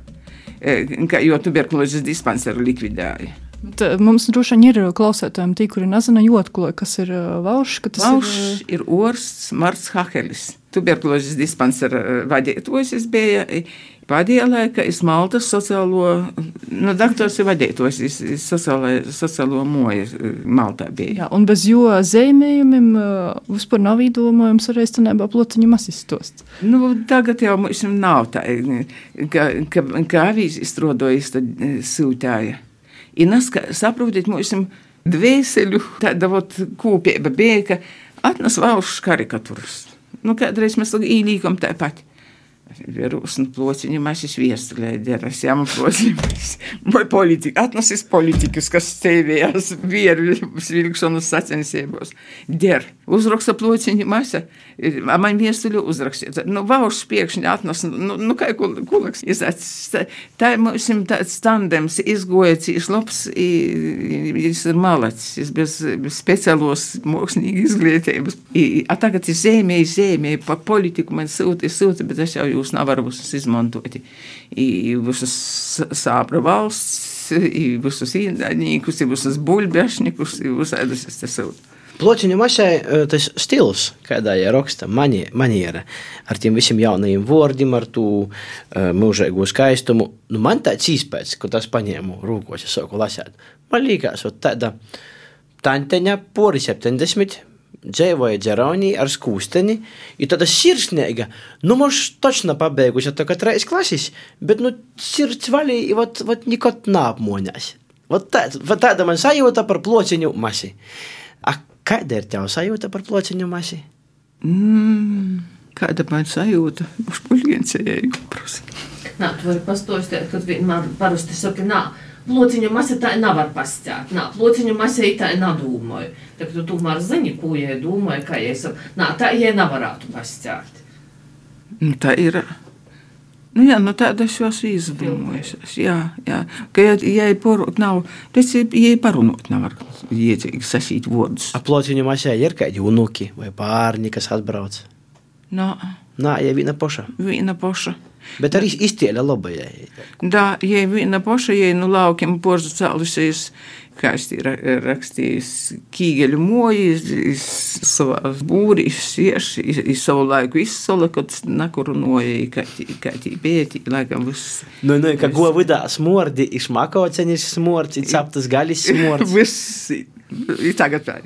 ka jo tuberkulozes dispanseru likvidēja. Tā, mums droši vien ir klausētājiem tie, kuri nezina jotkulo, kas ir vaušs. Vaušs ir, ir orsts Marts Hahelis. Tuberkulozes dispansera vadītājs bija Pārējā laikā es Maltas sociālo, nu, doktors ir vadītājs, es, es sociālo, sociālo moju eh, Maltā bija. Jā, un bez jo zīmējumiem eh, vispār nav īdomājums ar aiztenībā plotiņu masistosts. Nu, tagad jau mums nav tā, ka, ka, ka avīzi izstrodojas tad eh, sūtāja. I nas, ka saprotiet, mums dvēseļu tāda vot kūpība bija, ka atnes valsts karikaturas. Nu, kādreiz mēs īlīkam tā pati плотиņa mēs izviestulēja deras, jā, man plotņa vai politika, atnesis politikas, kas stēvējās vieru svilkšanas sacensībos. Der, uzraksta plotņa masa, man viestuļu uzrakstīt. Nu, vaušs piekšņi atnes, nu, nu kā kulaks. Tā ir mums tāds tandems, izgoja cīši labs, jis ir malacis, jis bez speciālos mākslīgi izglītības. A tagad ir zēmēji, zēmēji, pa politiku man sūta, sūta, bet es jau jūs nevaru visus izmantot. Visus sāpra valsts, visus īņķus, visus buļbuļsnikus, i visādus es te sūtu. Plociņa mašai tas stils, kādā ir raksta maniera, ar tiem visiem jaunajiem vārdiem, ar to uh, mūžīgo skaistumu. Nu, man tāds īspējas, ka tas paņēmu rūkos, ja sāku lasīt. Man liekas, tāda tanteņa, pori 70 dzīvoja Džeronī ar skūsteni, ir tāda sirsnīga. Nu, mums točno pabeigusi tā kā trīs klases, bet, nu, sirds valī, vat, vat nikot nāpmoņās. Vat tā, vat tāda man sajūta par plociņu masi. A, kāda ir tev sajūta par plociņu masi? Mm, kāda man sajūta? Uz puļiencēju, protams. Nā, tu vari pastostēt, kad vienmēr parasti saka, nā, Plociņa masa tā nevar pastāt. Nā, plociņa masa ir tā nedomāju. Tā tu tomēr zini, ko jai domāju, kā jai sap... Nā, tā jai nevarētu pastāt. Nu, tā ir. Nu, jā, nu tāda es jau esmu izdomājusies. Jā, jā. Ka jai, jai porot nav, redz, jai parunot nevar iecīgi sasīt vārdus. A plociņa masē ir kādi unuki vai pārņi, kas atbrauc? Nā. Nā, jai viena poša. Viena poša. Bet arī iztēle labajai. Da, ja viena poša, ja nu laukiem porzu cēlusies, kā es ir rakstījis, kīgeļu moji, savā būrī, sieši, iz savu laiku izsola, kad nakurunoja, kā, kā tī bēti, laikam viss. Nu, nu, ka go vidā smordi, iš makocenis smords, i captas galis smords. Viss, i tagad tā,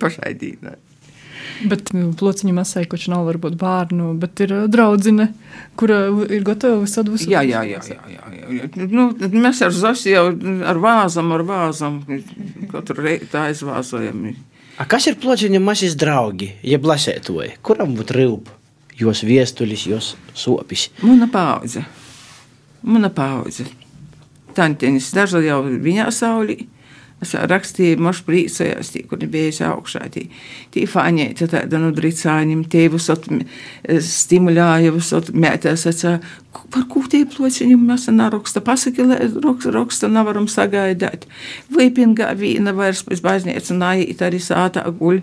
pašai dīnai. Bet nu, plociņa masai, kurš nav varbūt bērnu, bet ir draudzene, kura ir gatava visādi visādi. Jā, jā, jā. jā, jā, jā. Nu, mēs ar Zosi jau ar vāzam, ar vāzam, katru reizi tā aizvāzojam. A kas ir plociņa masas draugi, ja blasētoji? Kuram būtu rilp? Jos viestulis, jos sopis. Mana paudze. Mana paudze. Tantenis daža jau viņā saulī. Es rakstīju, moš priecājās, tī, kur bija augšā, tī, tī fāņēta tāda no dricāņiem, tie visot stimulēja, visot mētās, acā, par ko tie plociņi mēs neraksta, pasaki, raksta nevaram sagaidāt. Vīpingā vīna vairs pēc baznīca nāīt arī sātā guļ,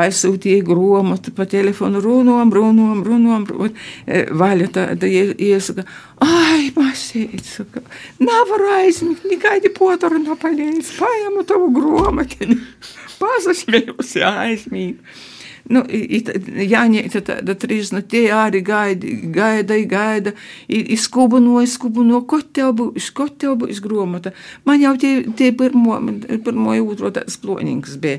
aizsūtīja gromatu pa telefonu, runom, runom, runom, runom. Vaļa tāda iesaka, ai, masīt, saka, nevaru aizmigt, nekaidi potaru napalējis, paēmu tavu gromatiņu, pasašmējusi aizmīt. Nu, Jāņēta tāda trīsna, tie arī gaida, gaida, gaida, izskubino, izskubino, ko tev būs, ko tev būs gromata. Man jau tie, tie pirmo, pirmo jūtro tāds ploņīgs bija.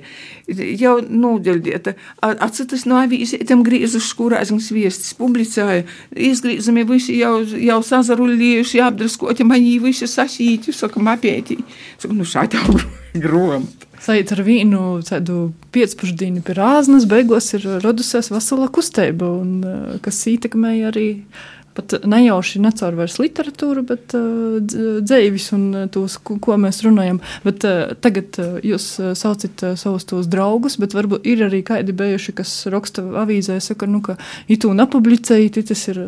Jau nūdeļdieta, atsitas no avīzētiem grīzes, kurās mums viestis publicēja, izgrīzami visi jau, jau sazaruļījuši, apdraskoti, man jī visi sasīti, saka, mapētī. Saka, nu šādi jau gromata. Sajūt ar vīnu tādu piecpušdīnu pie rāznas, beigās ir radusies vesela kustība, un, kas ietekmēja arī pat nejauši necaur vairs literatūru, bet uh, dzēvis un tos, ko, mēs runājam. Bet uh, tagad uh, jūs saucat savus tos draugus, bet varbūt ir arī kādi bijuši, kas raksta avīzē, saka, nu, ka itu nepublicēji, tas ir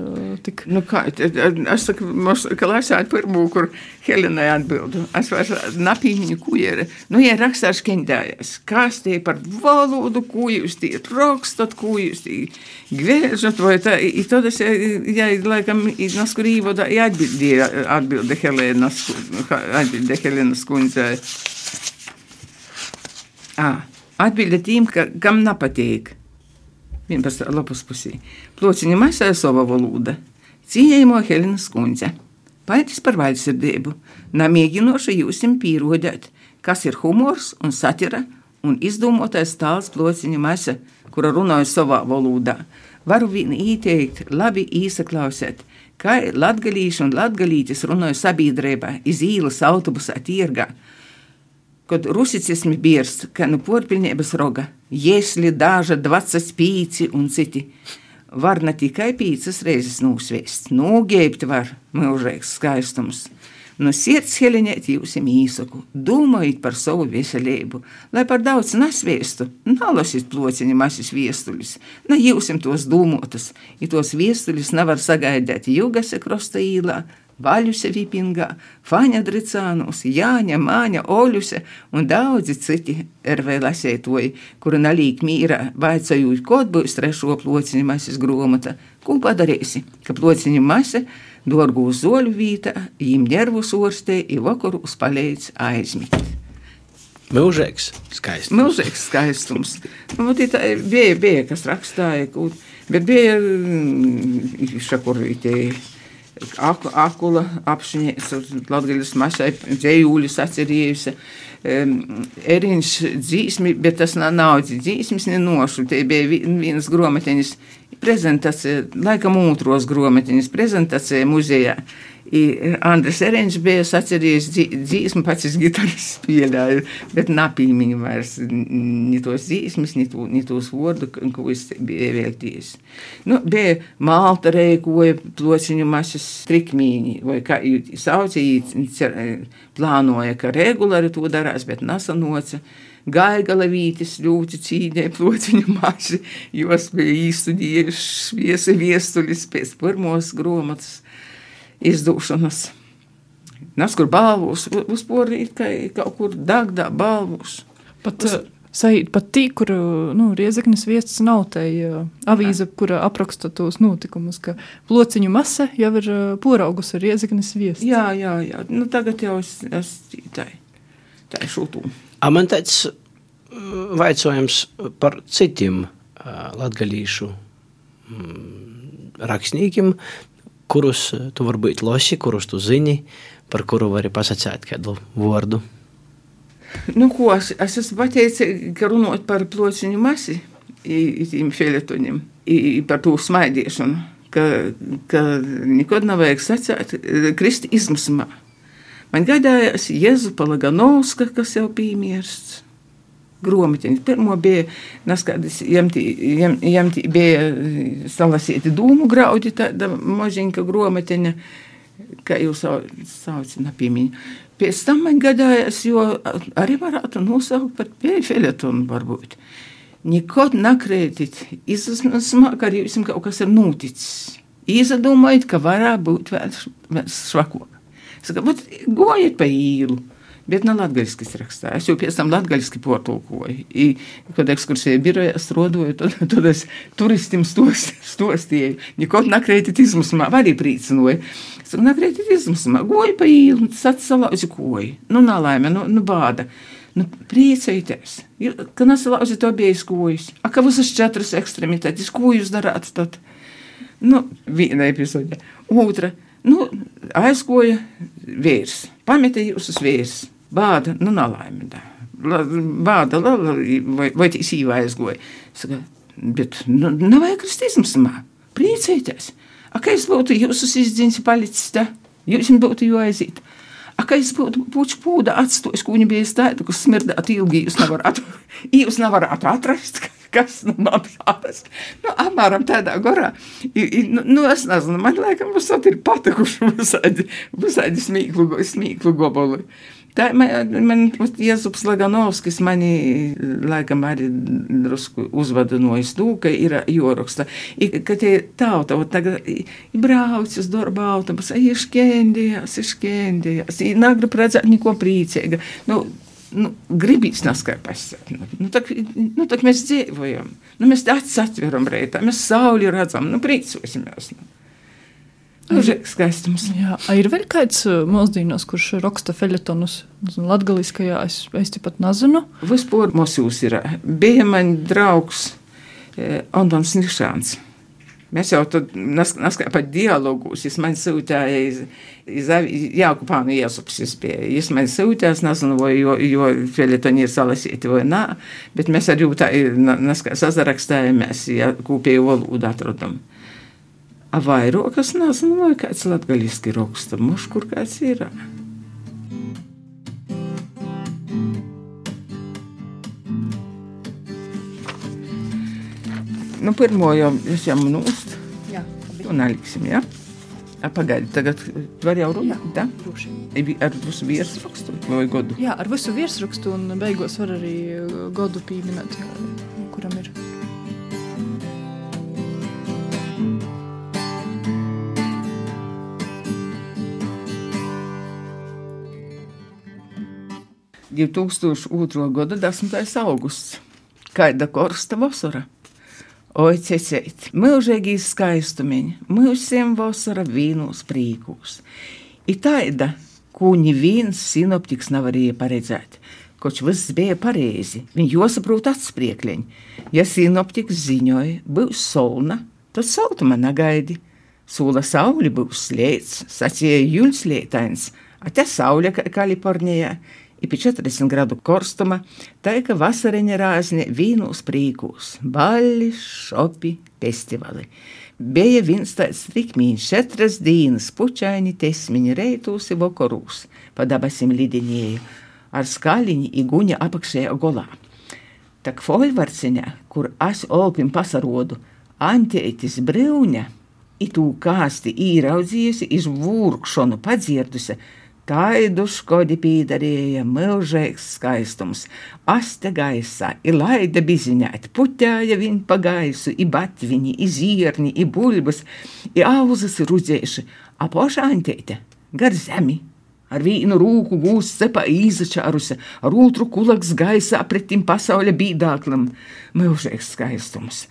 tik. Nu, kā, es saku, mums, ka lasāt pirmo, kur Helenai atbildu. Es vairs napīņu, ir. Nu, ja rakstā škendājas, kas tie par valodu, ko jūs tie rakstat, ko jūs tie gvēžat, vai tā, i tad es, ja, laikam, naskurīvo, da, ja atbildīja, atbilde Helenas, atbilde Helenas kundzei. Ah, atbilde tiem, ka, kam nepatīk. 11. lapas pusī. Plociņa masā sava valoda. Cīņējumo Helenas kundze. Paldies par vaļsirdību. Namēģinošu jūsim pierodēt, kas ir humors un satira un izdomotais tāls plociņa masa, kura runāja savā valodā. Varu ieteikt, labi īsaklausēt, kā latgalīši un latgalītis runāja sabiedrībā, iz īlas autobusā tirgā. Kad rusicismi birst, kā nu porpilnības roga, jesli daža 25 un citi var ne tikai piecas reizes nosvēst, nogēbt var mūžīgs skaistums. No sirds helinēt jūsim īsaku, domājiet par savu veselību, lai par daudz nesvēstu, nalasiet plociņa masis viestuļus, ne jūsim tos dūmotas, ja tos viestuļus nevar sagaidēt jūgase krosta īlā, Vaļuse Vipingā, Faņa Dricānus, Jāņa, Māņa, Oļuse un daudzi citi RV lasētoji, kuri nalīk mīrā, vaicājot, kod būs trešo plociņu masis gromata. Ko padarīsi, ka plociņu masa dorgu uz zoļu vītā, jim ģervus orstē, i vakaru uz palīdz aizmigt. Mūžīgs skaistums. Mūžīgs skaistums. Nu, tā bija, bija, kas rakstāja, bet bija šakurītēji Aku, akula apšņēsa, latgaļas mašai dzējūļus atcerījusi. Um, Eriņš dzīsmi, bet tas nav, nav dzīsmis nenošu. Te bija vienas grometeņas prezentācija, laikam otros grometeņas prezentācija muzejā. I Andris Eriņš bija sacerījis dzīsmu, pats es gitāras spēlēju, bet napīmiņu vairs ni tos dzīsmas, ni, to, ni tos vārdu, ko es biju veltījis. Nu, bija malta reikoja plociņu mašas trikmīņi, vai kā saucīja, plānoja, ka regulāri to darās, bet nasanoca. Gaigala vītis ļoti cīņēja plociņu maši, jos bija īstudījuši viesi viestulis pēc pirmos gromatas izdūšanas. Nes kur balvus, uzporīt, ka kaut kur dagdā balvus. Pat, Uz... Sajūt pat tī, kur nu, Riezeknis viests nav tai uh, avīze, kura apraksta tos notikumus, ka plociņu masa jau ir poraugus ar Riezeknis viests. Jā, jā, jā. Nu, tagad jau es, es tai, tai šūtū. A man tāds vaicojums par citiem latgalīšu mm, rakstniekiem, kurus tu varbūt lasi, kurus tu zini, par kuru vari pasakāt kādu vārdu. Nu, ko es, es esmu pateicis, ka runājot par plociņu masi, tiem filetoņiem, par to smaidīšanu, ka, ka nekad nav vajag sacīt kristi izmismā. Man gadījās Jēzu Palaganovska, kas jau piemērsts grāmatiņas. Pirmā bija neskādis, jām bija salasīti dūmu graudi, tāda mažiņka grāmatiņa. kā jūs saucat, nepīmiņu. Pēc tam man gadājās, jo arī varētu nosaukt par pēļfeļetonu varbūt. Nekad nakrētit izsmā, ka arī jums kaut kas ir noticis. Izdomājiet, ka varētu būt vēl švakāk. Saka, bet gojiet pa īlu. Bet nav latviešu rakstā. Es jau pēc tam latviešu portulkoju. I, kad ekskursija biroja strodoju, tad, tad es turistim stos, stostīju. Nekot nakrētit izmusmā, arī priecinoju. Es nakrētit izmusmā, goju pa īlu, sats salauzi koju. Nu, nalaime, nu, nu bāda. Nu, priecājieties, ka nesalauzi to bija skojas. A, ka visas četras ekstremitātes, ko jūs darāt tad? Nu, viena epizode. Otra, nu, aizgoja vīrs, pameta jūs uz vīrs bāda, nu, nalaimē. Bāda, vai, vai tīs īvā aizgoja. Saka, bet, nu, nevajag kristīsms mā, priecēties. A, ka es būtu jūsu izdziņas palicis te, jūs jums būtu jo aiziet. A, ka es būtu puču pūda atstojis, ko viņa bija tāda, kas smirdētu ilgi, jūs nevarētu, jūs nevarētu atrast, kas nu man tādas. Nu, apmēram tādā i, nu, nu, es nezinu, man laikam, tas ir patikuši visādi, visādi smīklu, smīklu goboli. Tā man, man Jēzus Laganovskis mani laikam arī drusku uzvadinojas to, ka ir joraksta. I, ka tie tauta, ot tagad brauc uz darba autobusu, iškendījās, iškendījās, negrib redzēt neko priecīga. Nu, nu, gribīs. Nu, nu, tak, nu, tak mēs dzīvojam, nu, mēs acis atveram reitā, mēs sauli redzam, nu, priecosimies. Nu. Skaistums. Jā, ir vēl kāds mūsdienos, kurš raksta feļetonus latgaliskajā, es, es tepat nezinu. Vispār mums jūs ir, bija man draugs Antons Nišāns. Mēs jau tur neskatām par dialogus. Viņš man sūtīja, iz Jākupānu Iesups. Viņš man sūtīja, es nezinu, vai jo, jo feļetoni ir salasīti vai nē, bet mēs arī tā sazarakstājāmies, ja kopēju valodu atradam. A vairākas nezinu, vai kāds latgaļiski raksta, muš kur kāds ir. Nu, pirmo jau es jau nost. Jā. Un neliksim, jā? Ja? Pagaidi, tagad tu vari jau runāt, tā? Droši. Ar visu virsrakstu vai godu? Jā, ar visu virsrakstu un beigos var arī godu pieminēt, kuram ir. – 2002. gada 10. augusts. Kaida korsta vasara. Oi, cecēt, mūžīgi skaistumiņi, mūžiem vasara vīnos prīkūs. Ir tāda, ko neviens sinoptiks nevarēja paredzēt. Koč viss bija pareizi, viņi jāsaprot atspriekļiņi. Ja sinoptiks ziņoja, būs solna, tad saltuma negaidi. Sula sauli būs slēdz, sacīja Juļs Lietains, a te saule Kalifornijā i pie 40 gradu korstuma, taika vasariņa rāzne vīnūs prīkūs, baļi, šopi, festivali. Bija viens tāds trikmīns, četras dīnas, pučaini tesmiņi reitūs i vokorūs, pa dabasim lidinēju, ar skaliņi i guņa apakšējā golā. Tak folvarciņā, kur es olpim pasarodu, antētis brīvņa, i tū kāsti īraudzījusi, iz vūrkšonu padzirdusi, Taidu škodi pīdarīja milžīgs skaistums. Aste gaisā, i laida biziņēt, puķāja viņ pa gaisu, i batviņi, i zierni, i bulbas, i auzas rudzēši, apoša antēte, gar zemi. Ar vienu rūku gūst cepa īzačārusi, ar otru kulaks gaisā pretim pasaules bīdāklam. Milžīgs skaistums.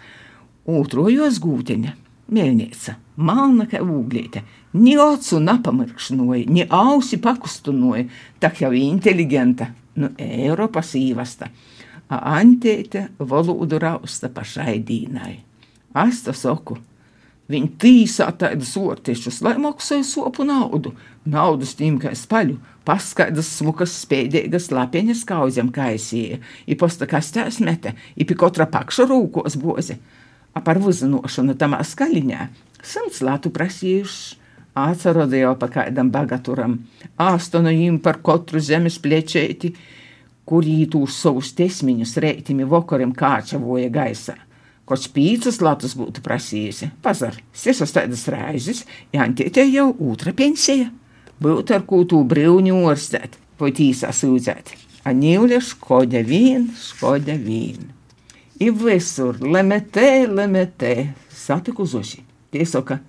Otrojos gūteņa Mielnīca, malna kā ūglīte, ni ocu napamirkšnoja, ni ausi pakustunoja, tak jau inteligenta, nu Eiropas īvasta, a antēte valodu rausta pašai dīnai. Asta soku, viņi tīsā tādus ortiešus, lai maksāja sopu naudu, naudas tīm kā spaļu, paskaidas smukas spēdīgas lapeņas kauzem kaisīja, i posta kastēs mete, i pi kotra pakša rūkos bozi par uzzināšanu tam skaļiņā. Simts latu prasījuši. Atceros jau pa kādam bagaturam, āstonojim par katru zemes plečēti, kur ītūs savus tesmiņus reitimi vokarim kāčavoja gaisā. Koč pīcis latus būtu prasījusi, pazar, sesas tādas raizes, jāntietē jau otra pensija. Būtu ar ko tu brīvņu orstēt, vai tīsā sūdzēt. A ņūļa škoda vīn, škoda vīn. I visur, lemetē, lemetē, satiku zoši. Tie saka,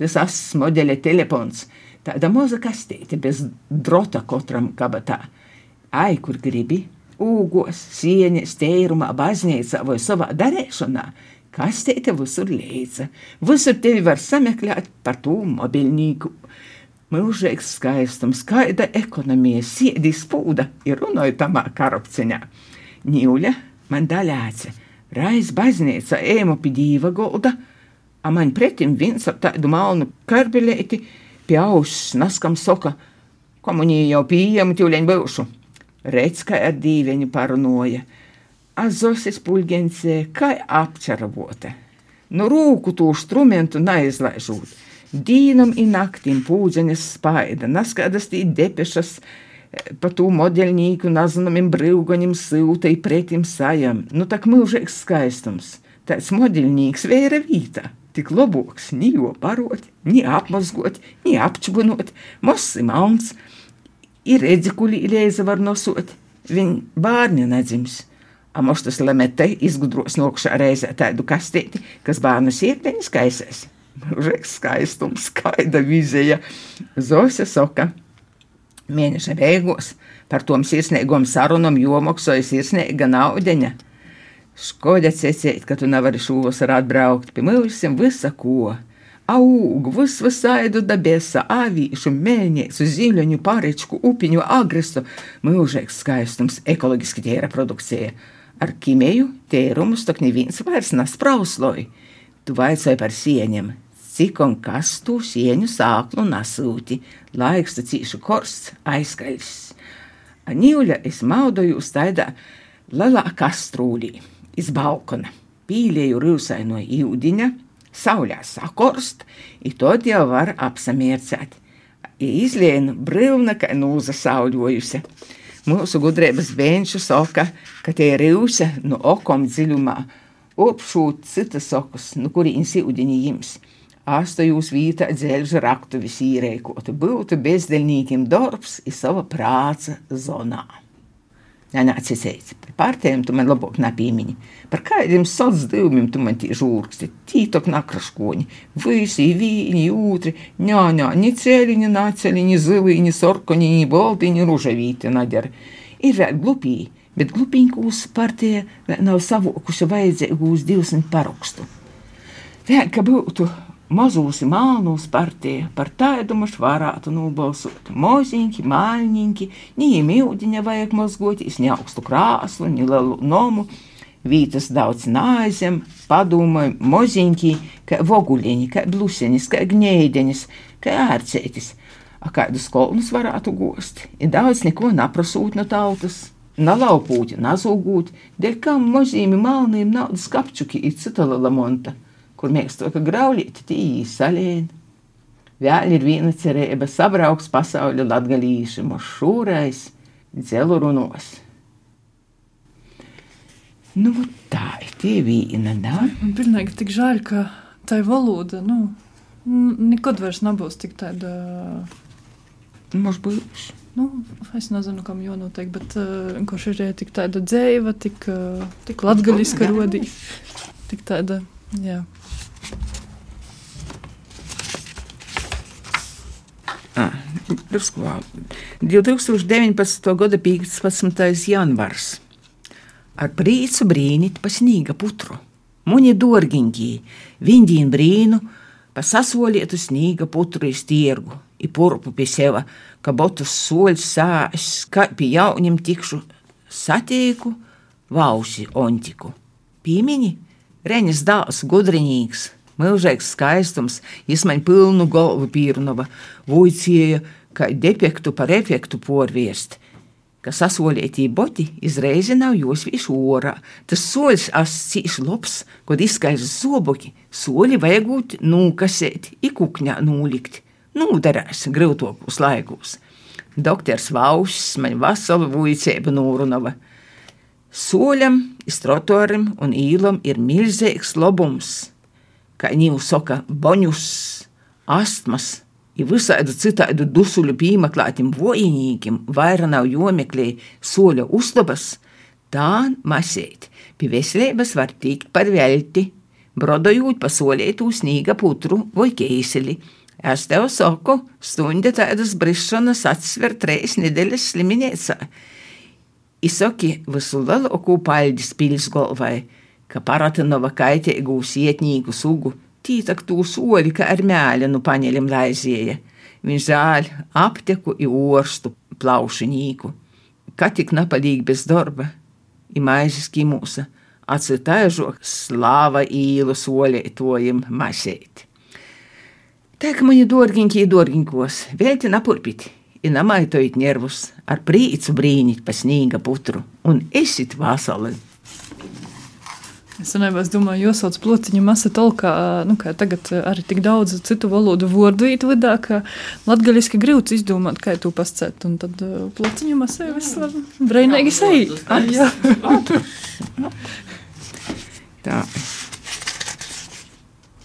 tas asas modeļa telefons, tāda maza kastīte bez drota katram kabatā. Ai, kur gribi, ūgos, sieņas, tērumā, baznīcā vai savā darēšanā, kastīte visur līdza. Visur tevi var sameklēt par to mobilnīku. Mūžīgs skaistums, skaida ekonomija, siedīs pūda ir runāja tamā korupcijā. Ņūļa man daļāca, raiz baznīca ēmu pie dīva golda, a man pretim viens ar tādu malnu karbelēti pie auss naskam soka, komunija jau pieejama ķūļeņu būšu. Redz, kā ar dīveņu parunāja. Azosis pulgencē, kā apčaravota. Nu rūku to instrumentu neizlaižot. Dīnam i naktim pūdzenes spaida, naskādas tī depešas pa tū modeļnīku nazanamim brīvgoņim silta i pretim sajam. Nu tak mūžīgs skaistums. Tāds modeļnīks vēra vītā. Tik loboks, ni jo parot, ni apmazgot, ni apčbunot, mosi mauns ir redzi, kuli Ilēza var nosot. Viņa bērni nedzims. Amos tas lemete izgudros nokšā reizē tādu kastīti, kas bērnu siekteņas kaisēs. Mūžīgs skaistums, skaida vizija. Zosja soka. Mēneša beigās par tom sirsnīgom sarunam jomoksoja sirsnīga naudeņa. Škoda cecēt, ka tu nevari šovasar atbraukt pie mūsim visa ko aug, vis visaidu dabesa, avīšu, mēļņēcu, zīļoņu, pārečku, upiņu, agresu, mūžīgs skaistums, ekoloģiski tīra produkcija. Ar kimēju tērumus tak neviens vairs nesprausloja. Tu vaicāji par sieņiem, cik un kas tu sieņu sāklu nasūti, laiks tu cīšu korsts, aizskaļs. Anīļa es maudoju uz tādā lielā kastrūlī, iz balkona, pīlēju rūsai no īudiņa, saulē sakorst, i tad jau var apsamiercēt. Izlienu brīvna, kā nūza sauļojusi. Mūsu gudrības bērns saka, ka tie rīvse no okom dziļumā, opšūt citas okas, no kurienes ūdeņi jims. Astojūs vītā dzelža raktuvis īreikotu, būtu bezdelnīkiem darbs i sava prāca zonā. Nenācis teica, par pārtēm tu man labāk nepīmiņi. Par kādiem sasdevumiem tu man tie žūrksti, tītok nakraškoņi, visi, vīņi, jūtri, ņā, ņā, ni cēliņi, nāceļiņi, ziliņi, sorkoņiņi, baltiņi, ružavīti nadara. Ir vēl glupīgi, bet glupīņkūs partija nav savokuši vajadzīgūs 200 parakstu. Vēl, ka būtu mazūs mānus partija, par tādu mums varētu nobalsot. Moziņķi, māļņiņķi, nīm ūdiņa vajag mazgoties, ne augstu krāslu, ne lielu nomu, vītas daudz nāzem, padomāju, moziņķi, kā voguļiņi, kā blusenis, kā gnēdenis, kā ārcētis. A kādus kolnus varētu gost, ir daudz neko naprasūt no tautas. Nalaupūt, nazūgūt, dēļ kam mozīmi malniem naudas kapčuki ir cita lamonta kur mēs to graulīti tī salēni. Vēl ir viena cerība sabrauks pasauļu latgalīši mūs šūrais dzelu runos. Nu, tā ir tie vīna, nā? Man pilnīgi tik žēl, ka tai valoda, nu, nekad vairs nebūs tik tāda. Mums būs. Nu, es nezinu, kam jau noteikti, bet uh, kurš ir tik tāda dzēva, tik, uh, tik latgaļiska rodī. Tik tāda, jā. Ah, drusku vēl. 2019. gada 15. janvārs. Ar prīcu brīnīt pa snīga putru. Muņi dorgiņķī, viņģīn brīnu, pa sasolietu snīga putru iz tirgu, i purpu pie seva, ka botus soļs sāš, kā pie jauņiem tikšu satieku, vausi ontiku. Pīmiņi, reņas dāls gudriņīgs, Mūžīgs skaistums, izmaņa pilnu galvu pīrnova, vujcieja, kā defektu par efektu porviest. Ka sasolētī boti izreizi nav jūs visu orā. Tas soļs ascīš lops, kad izskaiž zoboki, soļi vajagot nūkasēt, ikukņā nūlikt. Nūdarēs grūtokos laikos. Doktors Vaušs man vasalu vujcēbu nūrunava. Soļam, istrotorim un īlam ir milzīgs labums kā viņi saka, boņus, astmas, I visādu citādu dusuļu pīmaklātim vojinīkim vaira nav jomeklēji soļa uztabas, tā masēt, pie veselības var tikt par velti, brodojot pa solētū snīga putru vai keiseli. Es tev saku, stundi tādas brišanas atsver treis nedēļas sliminēcā. Izsaki visu lielāko paļģis pils galvai, ka paratinova kaitēgu sietnīgu sugu tītak tū soli, ka ar mēlinu paņelim laizēja. Viņš zāļ apteku i orstu plaušinīku. Ka tik napalīgi bez darba, i maizes kimūsa, atsitaižok slava īlu solētojim masēt. Tā kā mani dorgiņķi dorgiņkos, vēlti napurpiti, i namaitojit nervus, ar prīcu brīnīt pa snīga putru, un esit vasali. Es domāju, es domāju, jūsauc plociņu masa tolkā, nu, kā tagad arī tik daudz citu valodu vārdu ītvidā, ka latgaļiski grūts izdomāt, kā tu pascēt, un tad plociņu masa jau viss var breinīgi sei. Jā. Tā.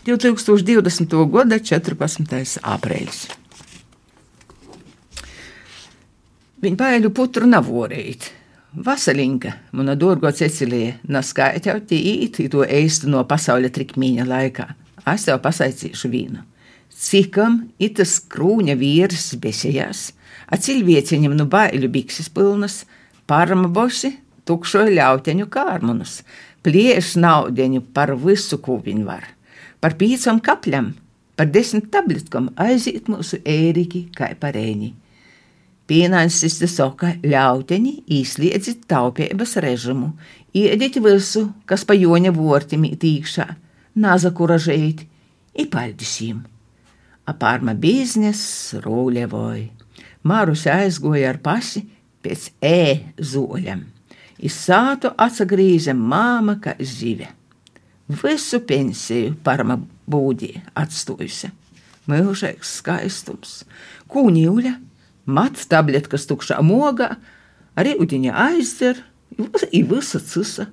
2020. gada 14. aprīlis. Viņa baiļu putru nav vorīt. Vasalinka, mana dārgā Cecilija, naskaitjau tīt to eistu no pasaules trikmīņa laikā. Es tev pasaicīšu vīnu. Cikam itas krūņa vīrs besējās, aciļvieciņam nu baiļu bikses pilnas, parma boši tukšoja ļauteņu kārmunus, plieš naudeņu par visu, ko viņi var. Par pīcam kapļam, par desmit tabletkam aiziet mūsu ēriki kā parēņi. Pénánszista szaka leauteni, íszli egy taupja ebes rezsimu, i edit vissu, kas pajonja vortimi tīkšā, nāza kuražeit, i paldisim. Apārma biznes rūļevoj. Mārus aizgoja ar pasi pēc ē zoļam. Iz sātu atsagrīze māma, kā zive. Visu pensiju parma būdī atstojusi. Mūžīgs skaistums, kūņīļa mats tabletkas tukšā mogā, arī udiņa aizdzer, ir visa cisa.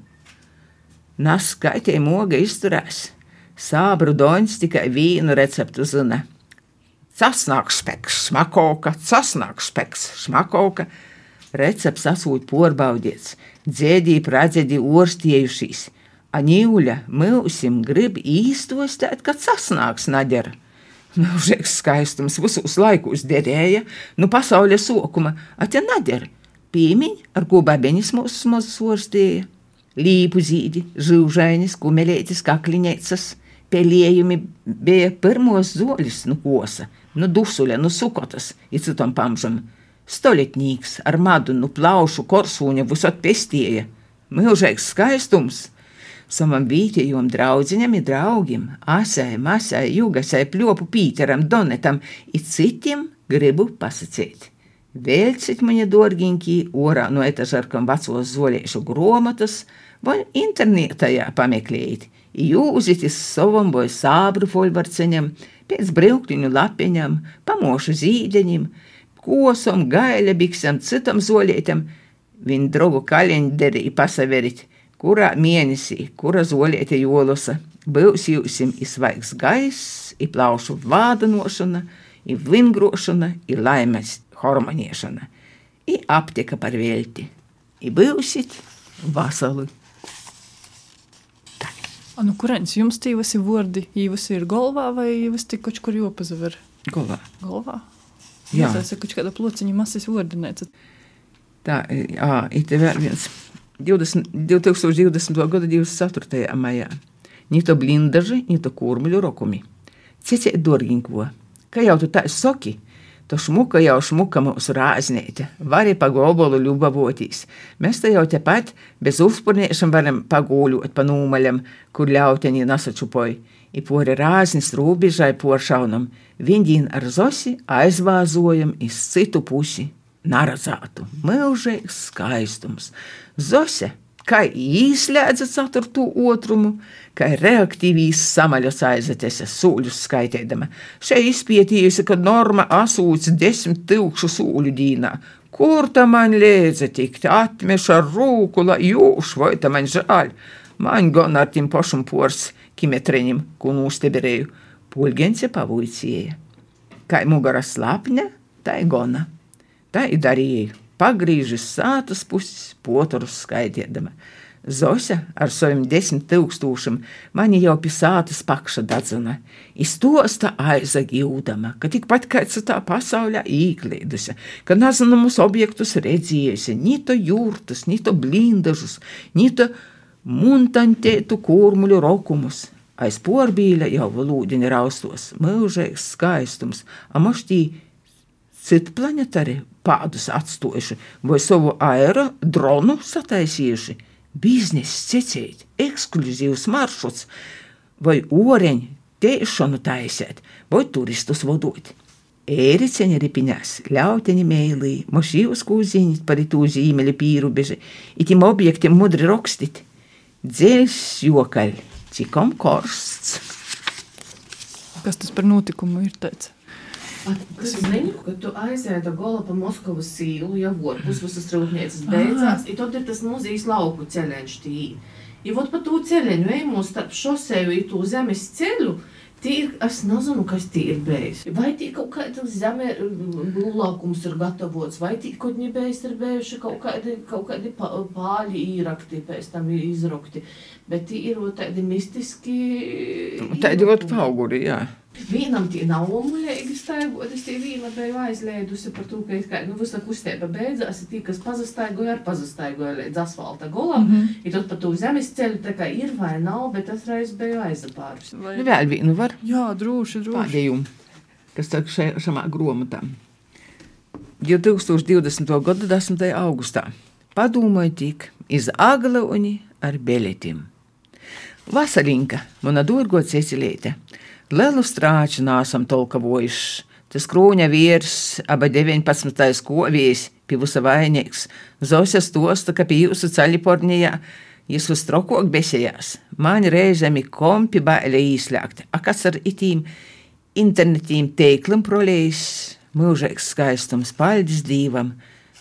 Nas skaitēja moga izturēs, sābru doņš tikai vīnu receptu zina. Casnāks speks, smakoka, casnāks speks, smakoka. Recepts asūt porbaudiets, dzēdī pradzēdī orstiejušīs. Aņūļa mūsim grib īstostēt, ka casnāks naģera. Mūžīgs skaistums visos laikos derēja, nu pasaules sokuma, atja nader, pīmiņ, ar ko babenis mūsu mazus orstīja. Līpu zīdi, živžainis, kumelētis, kakliņēcas, pelējumi bija pirmos zoļus nu kosa, nu dusuļa, nu sukotas, ir citam pamžam. Stoletnīgs ar madu, nu plaušu, korsūņa visot pestīja. Mūžīgs skaistums! Savam vietējiem draugiem, draugiem, asai, masai, jūgasai, pļopu Pīteram, Donetam un citiem gribu pasakīt. Vēlcit mani dārgiņķī, orā no etažarkam vecos zoļiešu gromatas vai internetā pameklējiet. Jūzit uz savam vai sābru folvarceņam, pēc brauktiņu lapiņam, pamošu zīdeņiem, kosom, gaļa biksam, citam zoļietam, viņa draugu kaļenderi pasaverit, kurā mēnesī, kura zoliete jolosa, būs jūsim izvaigs gaiss, ir plaušu vādanošana, ir vingrošana, ir laimes hormoniešana, ir aptieka par velti, ir būsit vasali. A, nu, kurienes jums tie visi vārdi? Jūs ir galvā vai jūs tik kaut kur jopazaver? Galvā. Galvā? Jā. Tas ir kaut kāda plociņa masas vārdinēca. Tā, jā, ir te vēl viens. 20, 2020. gada 24. maijā. Nito blindaži, nito kurmuļu rokumi. Ciecie dorgiņko, ka jau tu tā soki, to šmuka jau šmuka mūsu rāznēte, vari pa gobolu ļubavotīs. Mēs te jau tepat bez uzpurniešam varam pagūļot pa nūmaļam, kur ļauteņi nasačupoj. I pori rāznis rūbižai poršaunam, viņdīn ar zosi aizvāzojam iz citu pusi naradzātu, milzīgs skaistums. Zose, kā īslēdza ceturto otrumu, kā reaktīvīs samaļas aizaties sūļus skaitēdama. Šeit izpētījusi, ka norma asūts desmit tilkšu sūļu dīnā. Kur tā man liedza tikt, atmeša rūku, lai jūs, vai tā man žāļ? Man gan ar tim pašam pors kimetreņim, ko nūsteberēju, pulgence pavūcīja. Kā mugara slapņa, tā ir gona. Tā ir darīja. Pagrīžas sātas puses, poturus skaidriedama. Zosa ar saviem desmit tūkstošiem mani jau pie sātas pakša dadzina. Iztosta aiza jūdama, ka tikpat kāds tā pasaulē īklīdusi, ka nezināmus objektus redzējusi, ni to jūrtas, ni to blindažus, ni to muntantētu kurmuļu rokumus. Aiz porbīļa jau valūdiņa raustos, mūžīgs skaistums, a moštī citu planetari pādus atstojuši vai savu aerodronu sataisījuši biznesa cecēt, ekskluzīvs maršruts, vai oreņu tēšanu taisēt, vai turistus vadot. Ēriceņa ripiņās, ļauteņa mēlī, mošīvas kūziņas par itū zīmeli pīrubeži, itim objektiem mudri rokstīt. Dzēļs jokaļ, cikom korsts. Kas tas par notikumu ir tāds? Es zinu, ka tu aizēji to gola pa Moskavas sīlu, jau otrs visas rūpnīcas beidzās, i tad ir tas muzejs lauku ceļš tī. I vot pa tū ceļeņu ejamos starp šoseju i tū zemes ceļu, Tī ir, es nezinu, kas tī ir bijis. Vai tī kaut kāda zeme būvlaukums ir gatavots, vai tī kaut nebējis ir bijuši kaut kādi, kaut kādi pāļi īrakti, pēc tam izrukti. Bet tī ir tādi mistiski... Tādi vat pauguri, jā. Vienam tie nav omulīgi staigot, es tie viena biju aizlēdusi par to, ka kā, nu, visa kustība beidzās, tie, kas pazastaigoja, ar pazastaigoja līdz asfalta golam, mm -hmm. i tad pa to zemes ceļu tā kā ir vai nav, bet es reiz biju aizapārus. Vai... Nu, vēl vienu var Jā, droši, droši. pādējumu, kas tā šamā gromatā. 2020. gada 10. augustā padomāju tik iz Aglauni ar beletim. Vasarinka, mana durgo Cecilīte, lielu strāču nāsam tolkavojuši. Tas krūņa vīrs, aba 19. kovijas, pivusa vainīgs, Zosja stosta, ka pie jūsu ceļipornijā jis uz trokok besējās. Man reizemi kompi baile īslēgti, a kas ar itīm internetīm teiklim prolējis, mūžīgs skaistums, paldies Dīvam,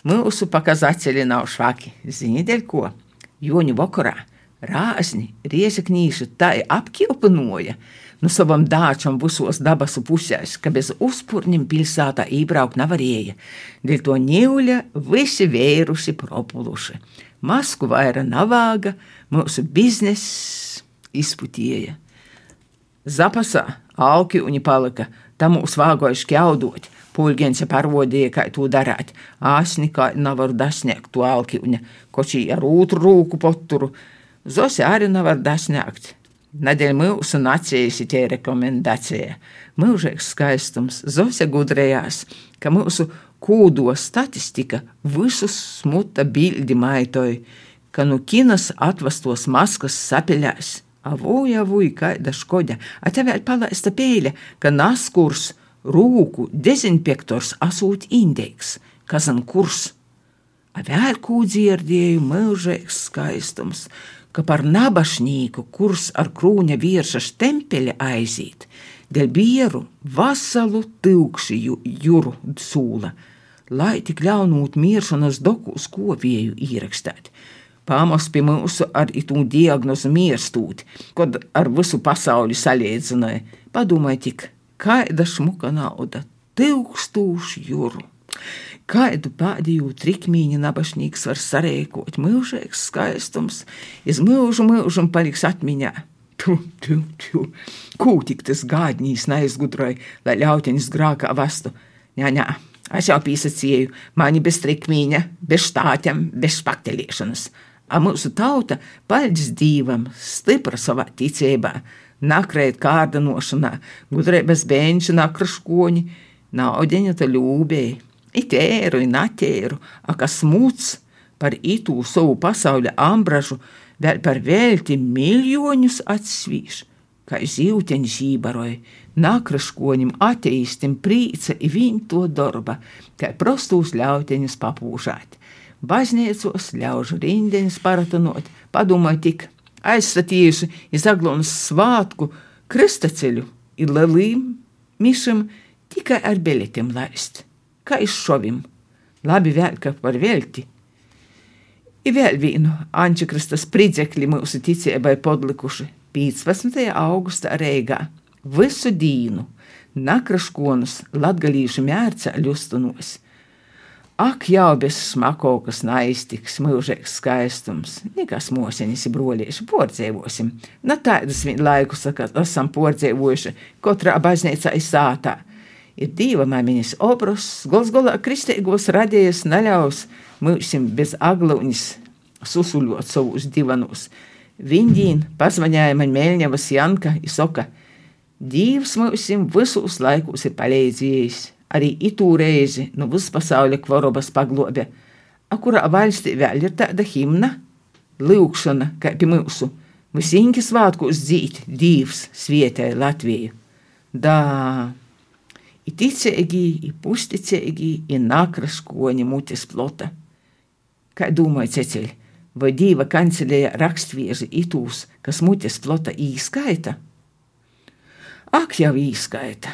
mūsu pakazaceļi nav švaki, zini dēļ ko? Joņu vakarā rāsni riesaknīši tā apkilpinoja, no savam dāčam visos dabas pusēs, ka bez uzpurņiem pilsētā ībraukt nevarēja. Dēļ to ņūļa visi vēruši propuluši. Masku vaira navāga, mūsu bizness izputīja. Zapasā auki un palika, tam mūs vāgojuši kjaudot. Pulģens parvodīja, kā to darāt. Āsni kā nevar dasniegt to alki un kočī ar otru rūku poturu. Zosi arī nevar dasniegt. Nedēļ mūsu nacijas ir tie rekomendācija. Mūžīgs skaistums, Zosja gudrējās, ka mūsu kūdo statistika visus smuta bildi maitoja, ka nu kinas atvastos maskas sapiļās. Avuja, avuja, kaida škoda, a te vēl palaista pēļa, ka naskurs rūku dezinfektors asūt indeks, kas an kurs. A vēl kūdzirdēju mūžīgs skaistums, ka par nabašnīku kurs ar krūņa vierša štempeļa aizīt, dēļ bieru vasalu tilkši ju, juru sūla, lai tik ļaunūt miršanas doku uz kovieju ierakstēt. Pāmas pie mūsu ar itū diagnozu mierstūt, kad ar visu pasauli saliedzināja, padomāja tik, kāda šmuka nauda, tūkstūši jūru. Kādu pēdējo trikmīņa nabašnīgs var sarēkot, mūžīgs skaistums, iz mūžu mūžam paliks atmiņā. Tu, tu, tu, kū tik tas gādņīs neizgudroja, lai ļautenis grākā vastu. Jā, jā, es jau pīsacīju, mani bez trikmīņa, bez štātiem, bez spakteliešanas. A mūsu tauta, paldies Dievam, stipra savā ticībā, nakrēt kārdinošanā, gudrības bērniņš nakraškoņi, naudiņa ta ļūbēji, it ēru, it naķēru, a kas mūts par itū savu pasauļa ambražu, vēl par velti miljonus atsvīš, kā zīvteņš ībaroja, nakraškoņim ateistim prīca i viņ to darba, kā prostūs ļauteņus papūžāt. Baznīcos ļaužu rindeņus paratonot, padomāju tik aizstatījuši iz aglonas svātku kristaceļu ir lelīm mišam tikai ar beļetiem laist, kā izšovim, labi vēl kā par velti. I vēl vienu Ančikristas pridzekļi mūsu ticībai podlikuši 15. augusta Reigā, visu dīnu, nakraškonus latgalīšu mērca ļustunos. Ak, jau bez smakokas naistiks, mūžīgs skaistums, nekas mūsiņas ir brolieši, pordzēvosim. Na tādus vien laikus, kad esam pordzēvojuši, katrā baznīcā ir sātā. Ir diva māmiņas obrus, golzgolā kristīgos radējas naļaus, mūsim bez aglūņas susuļot savus divanos. Viņdīn pazvanīja man Mēļņevas Janka, izsaka, Dievs mūsim visus laikus ir palīdzējis arī itū reizi no nu vispasauļa kvorobas paglobē, a kurā valstī vēl ir tāda himna, lūkšana, kā pie mūsu, visinki svātkos dzīt, Dievs svietēja Latviju. Da, i ticēgi, i pusticēgi, i nakraškoņi mutes plota. Kā domāju, Cecil, vai Dieva kancelēja rakstvieži itūs, kas mutes plota īskaita? Ak, jau īskaita!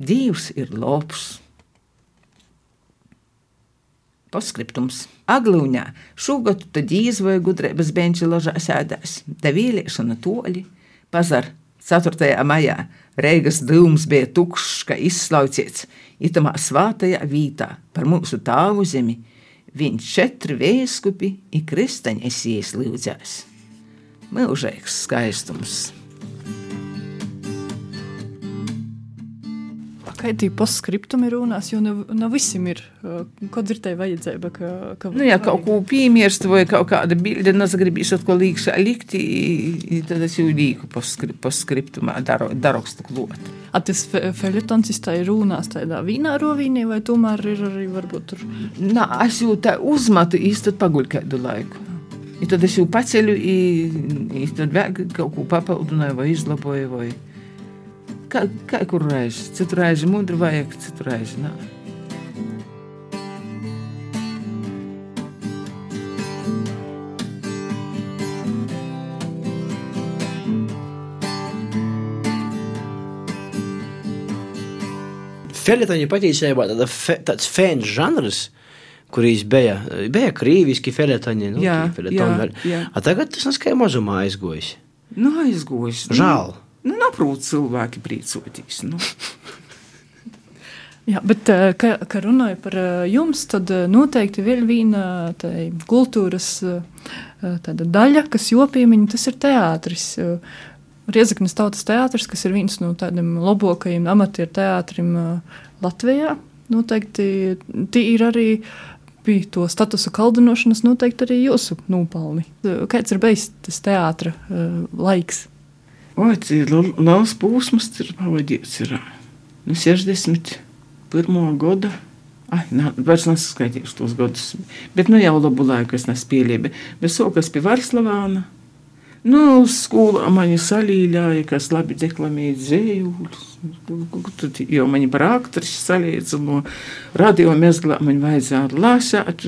Dievs ir labs. Postskriptums. Aglūņā šogad tad izvēja gudrības benči ložā sēdēs, da vēlēšana toļi, pazar 4. maijā Reigas dūms bija tukšs, ka izslauciets, itamā svātajā vītā par mūsu tāvu zemi, viņš četri vēskupi i kristaņas ieslūdzās. Mūžīgs skaistums! Kā tī postskriptumi runās, jo ne, ne visiem ir, kad ir tā vajadzība, ka... ka nu jā, kaut ko piemērst vai kaut kāda bilde, nezagribīs kaut ko līkšā likt, tad es jau līku postskriptumā daru, darokstu klot. A tas feļetons tā ir runās tādā vīnā rovīnī, vai tomēr ir arī varbūt tur? Nā, es jau tā uzmatu īsti paguļ kādu laiku. I tad es jau paceļu, i, i tad vēl kaut ko papildināju vai izlaboju vai... Kā, kā kur reizi? Citu reizi mudru vajag, citu reizi nē. Feletoņa patiesībā tāda fe, tāds fēns žanrs, kurīs bija, bija krīviski feletoņi. Nu, Jā, jā, jā. A tagad tas neskai mazumā aizgojis. Nu, aizgojis. Žēl. Nu, naprūt cilvēki priecotīs. Nu. Jā, bet, eh, ka, ka runāju par eh, jums, tad eh, noteikti vēl viena kultūras daļa, kas jopiemiņa, tas ir teātris. Riezaknes tautas teātris, kas ir viens no tādiem labākajiem amatieru teātrim Latvijā. Noteikti tie ir arī pie to statusu kaldinošanas, noteikti arī jūsu nopelni. Kāds ir bijis tas teātra laiks? Oi, ir liels posms, ir pavadīts. Ir nu, 61. gada. Ai, nā, vairs nesaskaitīšu tos gadus. Bet nu jau labu laiku es nespēlēju. Bet sokas pie Varslavāna. Nu, skolā mani salīļāja, kas labi deklamēja dzējuļus. Tad jau mani par aktrisi salīdza no radio mezglā, man vajadzētu lasāt.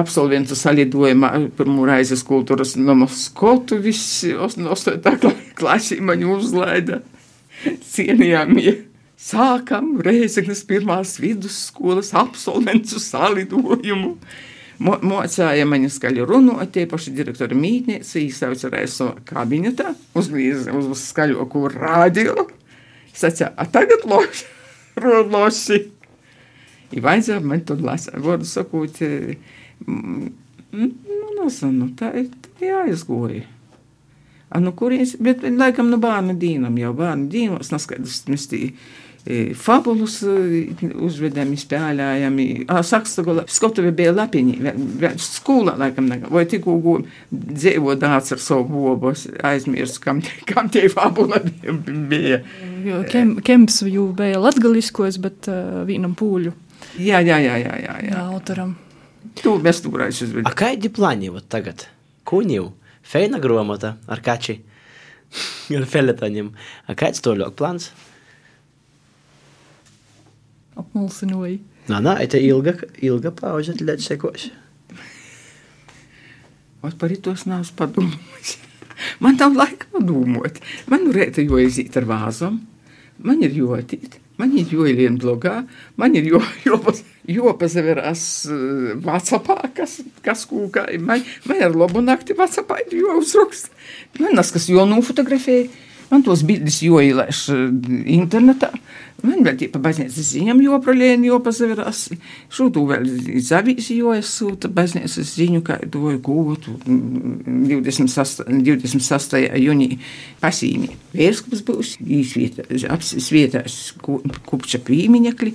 Absolventu salidojumā pirmo raizes kultūras nomu skotu visi, ostotā klasī mani uzlaida. Cienījāmie. Sākam Reizeknas pirmās vidusskolas absolventu salidojumu. Mo mocāja mani skaļi runāt, tie paši direktori mītnieci, īsauca reiso kabinetā, uzlīza uz skaļoku radio. Sacīja, a tagad loši, loši. I vajadzēja man tur lasīt, vārdu sakot, nu, nezinu, tā ir jāizgoja. A, nu, kurienes, bet, laikam, nu, bērnu dīnam jau, bērnu dīnos, neskaidrs, mēs tī, fabulus uzvedami, spēlējami. Sakstagula skatuve bija lapiņi, skolā laikam, vai tikko dzīvo dāts ar savu bobos, aizmirst, kam, kam tie fabula bija. Jo kem, Kemps jau bija latgaliskos, bet uh, vienam pūļu. Jā, jā, jā, jā, jā, jā. Jā, autoram. Tu mēs turēs uzvedam. A kādi plāni tagad? Kuņiv, feina gromota ar kači, ar feletaņiem. Kāds to ļok plāns? apmulsinoja. Nā, nā, tā ir ilga, ilga pauze, tad sekos. Es par to neesmu padomājis. Man nav laika padomāt. Man ir rēta jo iziet ar vāzam, man ir jotīt, man ir joilien blogā, man ir jo, jo, jo pazaverās uh, Vācijā, kas, kas kūkā. Man, man ir labu nakti Vācijā, jo uzrakst. Man nas, kas jo nofotografēja. Man tos bildes joīlēš internetā. Man vēl tie pa baznīcas ziņām joprolēni, jopazaverās. Šūtu vēl zavīsi joesūta baznīcas ziņu, kā doju gūtu 26. 26. jūnī pasīmi. Vērskums būs, īsvietās kupča pīmiņekli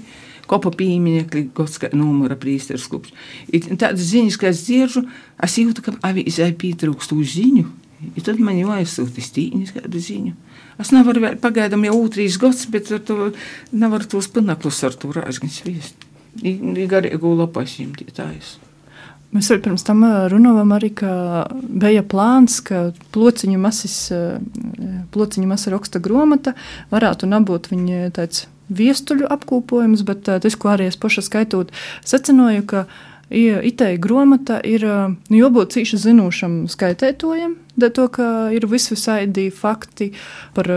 kopa pīmiņekli, gotska numura prīsteris klups. Tādas ziņas, kā es dzirdu, es jūtu, ka avīzē pietrūkst uz ziņu. I tad man jau aizsūtīs tīņas kādu ziņu. Es nevaru vēl pagaidām jau otrīs gads, bet ar to nevaru tos panaklus ar to rāžgan sviest. I garīgu lapasīm tie tājas. Mēs arī pirms tam runājām, arī, bija plāns, ka plociņa masas, plociņa masa raksta grāmata varētu nebūt viņa tāds viestuļu apkopojums, bet tas, ko arī es paša skaitot, secināju, ka Itēja grāmata ir nu, jābūt cīši zinošam skaitētojam, to, ka ir visvisādi fakti par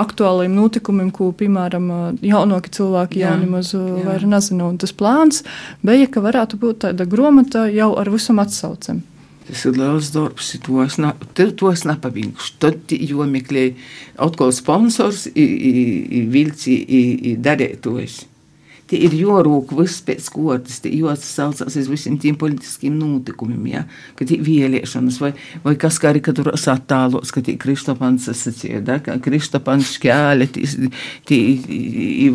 aktuāliem notikumiem, ko, piemēram, jaunāki cilvēki jau nemaz vairs nezina. Un tas plāns bija, ka varētu būt tāda grāmata jau ar visam atsaucam. Tas ir liels darbs, to es, na, to es nepabeigšu. Tad jau meklēju atkal sponsors, vilci, darētojs tie ir jorūk viss pēc kortas, tie jāsaucās uz visiem tiem politiskiem notikumiem, ja, ka tie vēlēšanas vai, vai kas karikatūras attālos, ka tie Kristopans sacīja, da, ka Kristopans šķēle, tie,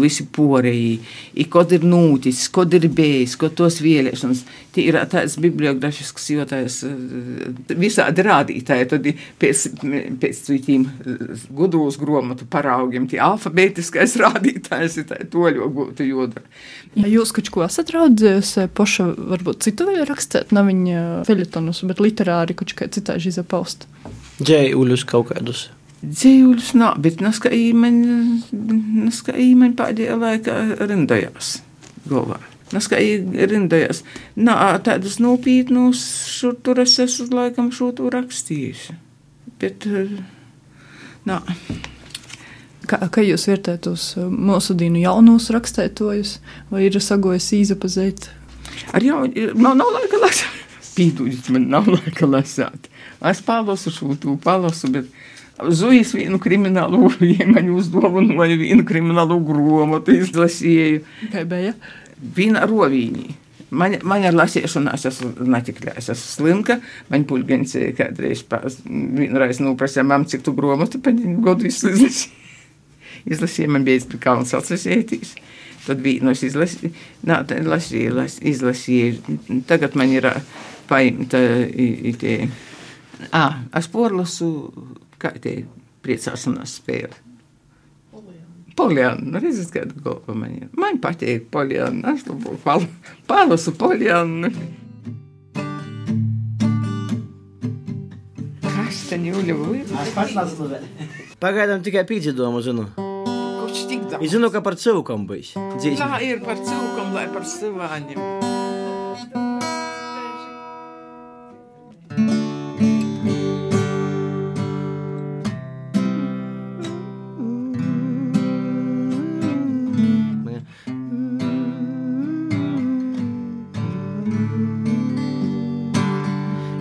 visi porēji, i kod ir nūtis, kod ir bējis, kod tos vēlēšanas, tie ir tāds bibliografisks, jo tās visādi rādītāji, tad pēc, pēc tiem gudrūs gromatu paraugiem, tie alfabētiskais rādītājs ir tā toļo gūtu jodra. Ja jūs kaut ko esat raudzījis, paša varbūt citu vēl rakstīt, nav viņa feļetonus, bet literāri kaut kā citā žiza paust. Dzējuļus kaut kādus. Dzējuļus nav, bet naska īmeņi, naska īmeņi pēdējā laikā rindojās galvā. Naska rindojās. Nā, tādus nopietnus šur tur es esmu laikam šo to rakstījuši. Bet, nā. Kā, kā jūs vērtējat tos mūsu dienu jaunos rakstētojus, vai ir sagojis īzapazēt? Ar jau, man nav laika lasīt. Pīdūģis, man nav laika lasīt. Es palasu šo tu palasu, bet Zujis vienu kriminālu iemaņu uzdāvināju, vienu kriminālu grāmatu izlasīju. Kā bija? Viena rovīņa. Man, man ar lasīšanu es esmu netikļā, es esmu slimka. Man pulgens kādreiz vienreiz nuprasīja, mam, cik tu grāmatu pēc godu izlasīju izlasīju, man bija kalns atlasētīs. Tad vīnu es izlasīju, nā, lasīju, las, izlasīju. Tagad man ir paimta tie, ā, es porlasu, kā tie priecāšanās spēle. Poliāna, redzat, kāda golfa man ir. Man patīk poliāna, es labu pal, palasu poliānu. Kas te lasu vēl. Pagaidām tikai pīdzīdomu zinu. Kurš tik daudz? Es zinu, ka par cilvēkam bijis. Tā ir par cilvēkam, lai par savāņiem.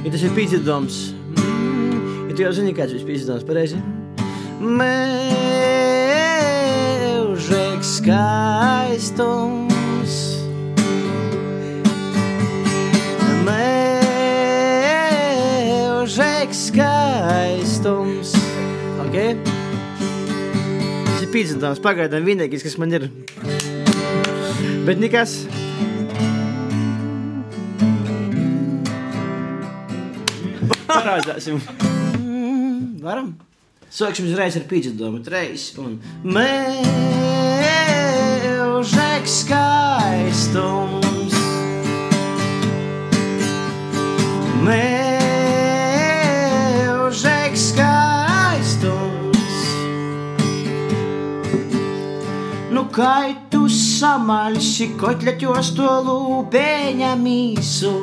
Ja tas ir pīdzīdoms, ja tu jau zini, kāds ir pīdzīdoms, pareizi? Mēžīgs skaistums. Mēžīgs skaistums. Ok? Tas ir pīdzīdoms, pagaidām vienīgais, kas man ir. Bet nekas. Parādāsim. Varam? Sāksim uzreiz ar pīdzīdomu. Treis un mēžīgs skaistums. Mēžīgs skaistums. Nu, kā tu samalsi, kotleķos to lūpeņa mīsu.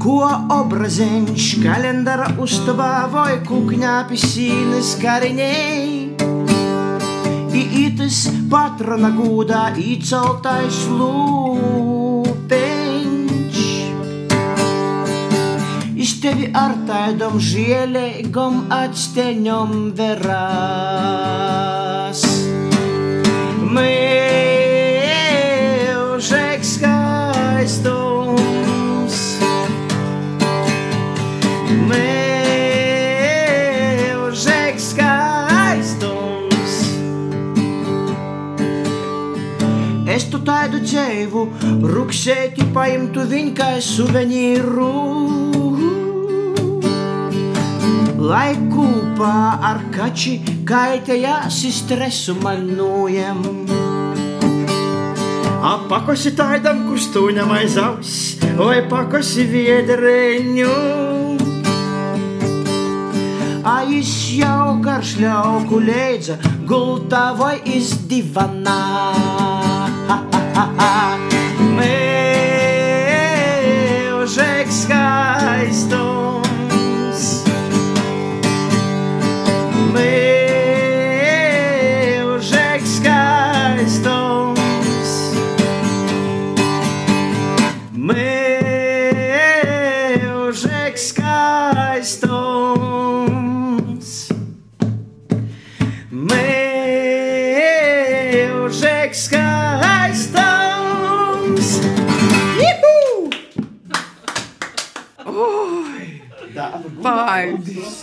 Ko obrazeņš kalendara uztabā vai kukņā pisīnas kariņei. Itis patrona gūdā īceltais lūpeņš. tevi ar tādam žielīgam atsteņom verās. Mūžīgs skaistums. Mūžīgs Es tu tādu dzīvu, ruksēti paimtu viņu kā suvenīru. Lai kopā ar kači kaitējās stresu man nojem. Apakosi tādam, kurš stūņam aiz auss, vai pakosi viedreņu. Aiz jau garš ļauku leidza, gultā vai izdivanā. Mūžīgs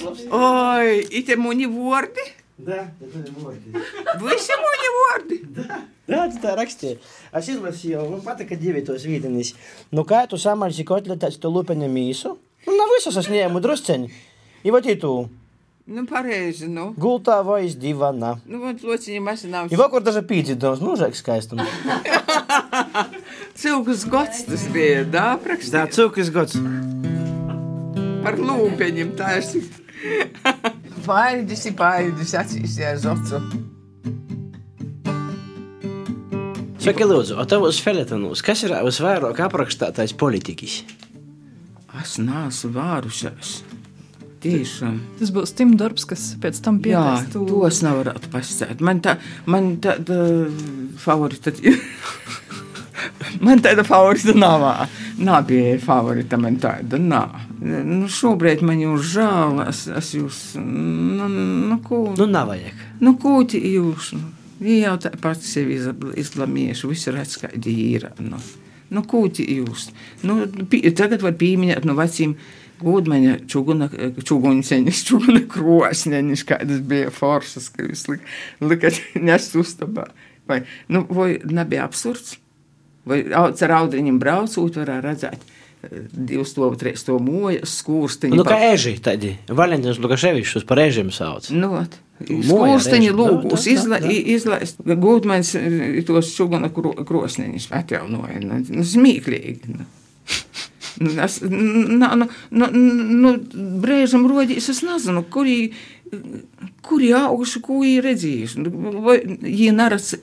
Paldies! Oi, ite muni vordi? Да, это ворdi. Visi muni vordi? Jā, tu tā rakstīji. Es izlasīju, man patika divi tos vītenis. Nu, kā tu samalsi kotletēs to lupeņa mīsu? Nu, nav visus es ņēmu drusceņi. I vat tu Nu, pareizi, nu. gultā vai iz divana. Nu, man lociņi masi nav. I vakar daža pīdzidams, nu, žēk skaistums. Cilgus gods tas bija, dā, Tā, prakstā. cūkis gods. Par lūpeņiem tā ir. Paidis, paidis, acīs ar zocu. Saki, lūdzu, o tavos feletonos, kas ir visvairāk aprakstātais politiķis? Es neesmu vārušās. Tiešām. Tas būs Tim darbs, kas pēc tam Jā, pieteiks. tu- to es nevaru pasakāt. Man tā, man tāda favorita. Man tāda favorita nav. Nav bija favorita man tāda. Nav. Nu, šobrīd man jūs žēl. Es, es jūs. Nu, nu, ko, Nu, nav vajag. nu, ko ti jūs? Nu, Viņi jau tāpat sevi izlamieši. Visi redz, kādi ir. Nu, nu ko ti jūs? Nu, pi, tagad var pieminēt no vecīm. Gudmaņa čūguna, čūguņceņas, čūguna krosneņas, kādas bija forsas, ka jūs lik, likat nest uztabā. Vai, nu, vai nebija absurds? Vai ar audiņiem braucot, varētu redzēt eh, divas to, trīs to mojas, skūrsteņi. Nu, kā eži tādi. Valentīns Lukaševičs par ežiem sauc. Nu, ot, Moja Skūrsteņi reize. lūgus izlaist. Gūdmans eh, tos čugana kro, krosneņus atjaunoja. Nu, nu, smīklīgi. Nu. Nu, Es, na, nu, nu, nu, brēžam rodīs, es nezinu, kur viņi kur augšu, ko viņi redzējuši. Vai viņi neredz,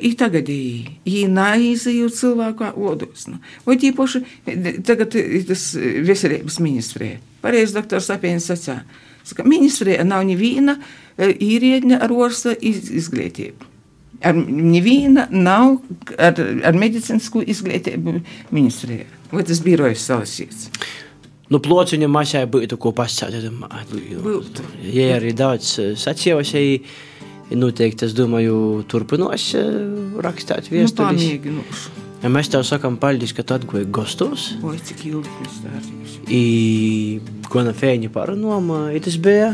ir tagad viņi neizēju cilvēku odos. Nu. Vai tīpaši tagad ir tas veselības ministrē. Pareizi doktors Sapienis sacīja, ka ministrē nav neviena īrietņa ar orsta iz, izglītību. Ar neviena nav ar, ar medicīnisku izglītību ministrē. Vai tas birojas salasīts? Nu, plociņa mašai būtu ko pasakāt. Būtu. Ja arī daudz sacījos, ja noteikti, es domāju, turpinās eh, rakstīt Nu, vēsturis. pamēģināšu. Ja mēs tev sakām paldies, ka tu atguvi gastos. Oi, cik ilgi tas darbs. Fēņi parunām, i tas bija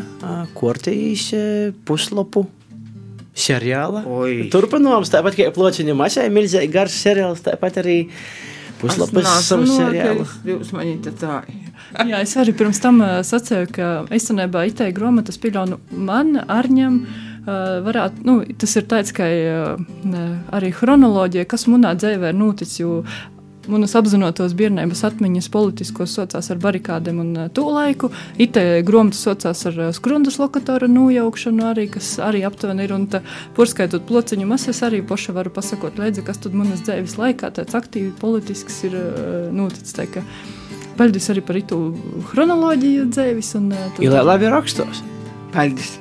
kortīs ā, puslapu seriāla. Oi. Turpinām, tāpat kā plociņa mašai, milzīgi garš seriāls, tāpat arī man tā tā. Jā, es arī pirms tam uh, sacīju, ka īstenībā itē grāmatas pieļauju man, Arņam. Uh, varētu, nu, tas ir tāds, ka uh, arī chronoloģija, kas manā dzīvē ir noticis, jo manas apzinātos bērnības atmiņas politiskos sociās ar barikādēm un uh, to laiku. Itē grāmatas sociās ar uh, skrundas lokatoru nojaukšanu arī, kas arī aptuveni ir. Un tā, porskaitot plociņu masas, arī poša varu pasakot līdzi, kas tad manas dzīves laikā tāds aktīvi politisks ir uh, noticis. Tā, ka, Paldies arī par itu chronoloģiju dzīves. un, tad- Ir labi rakstos. Paldies!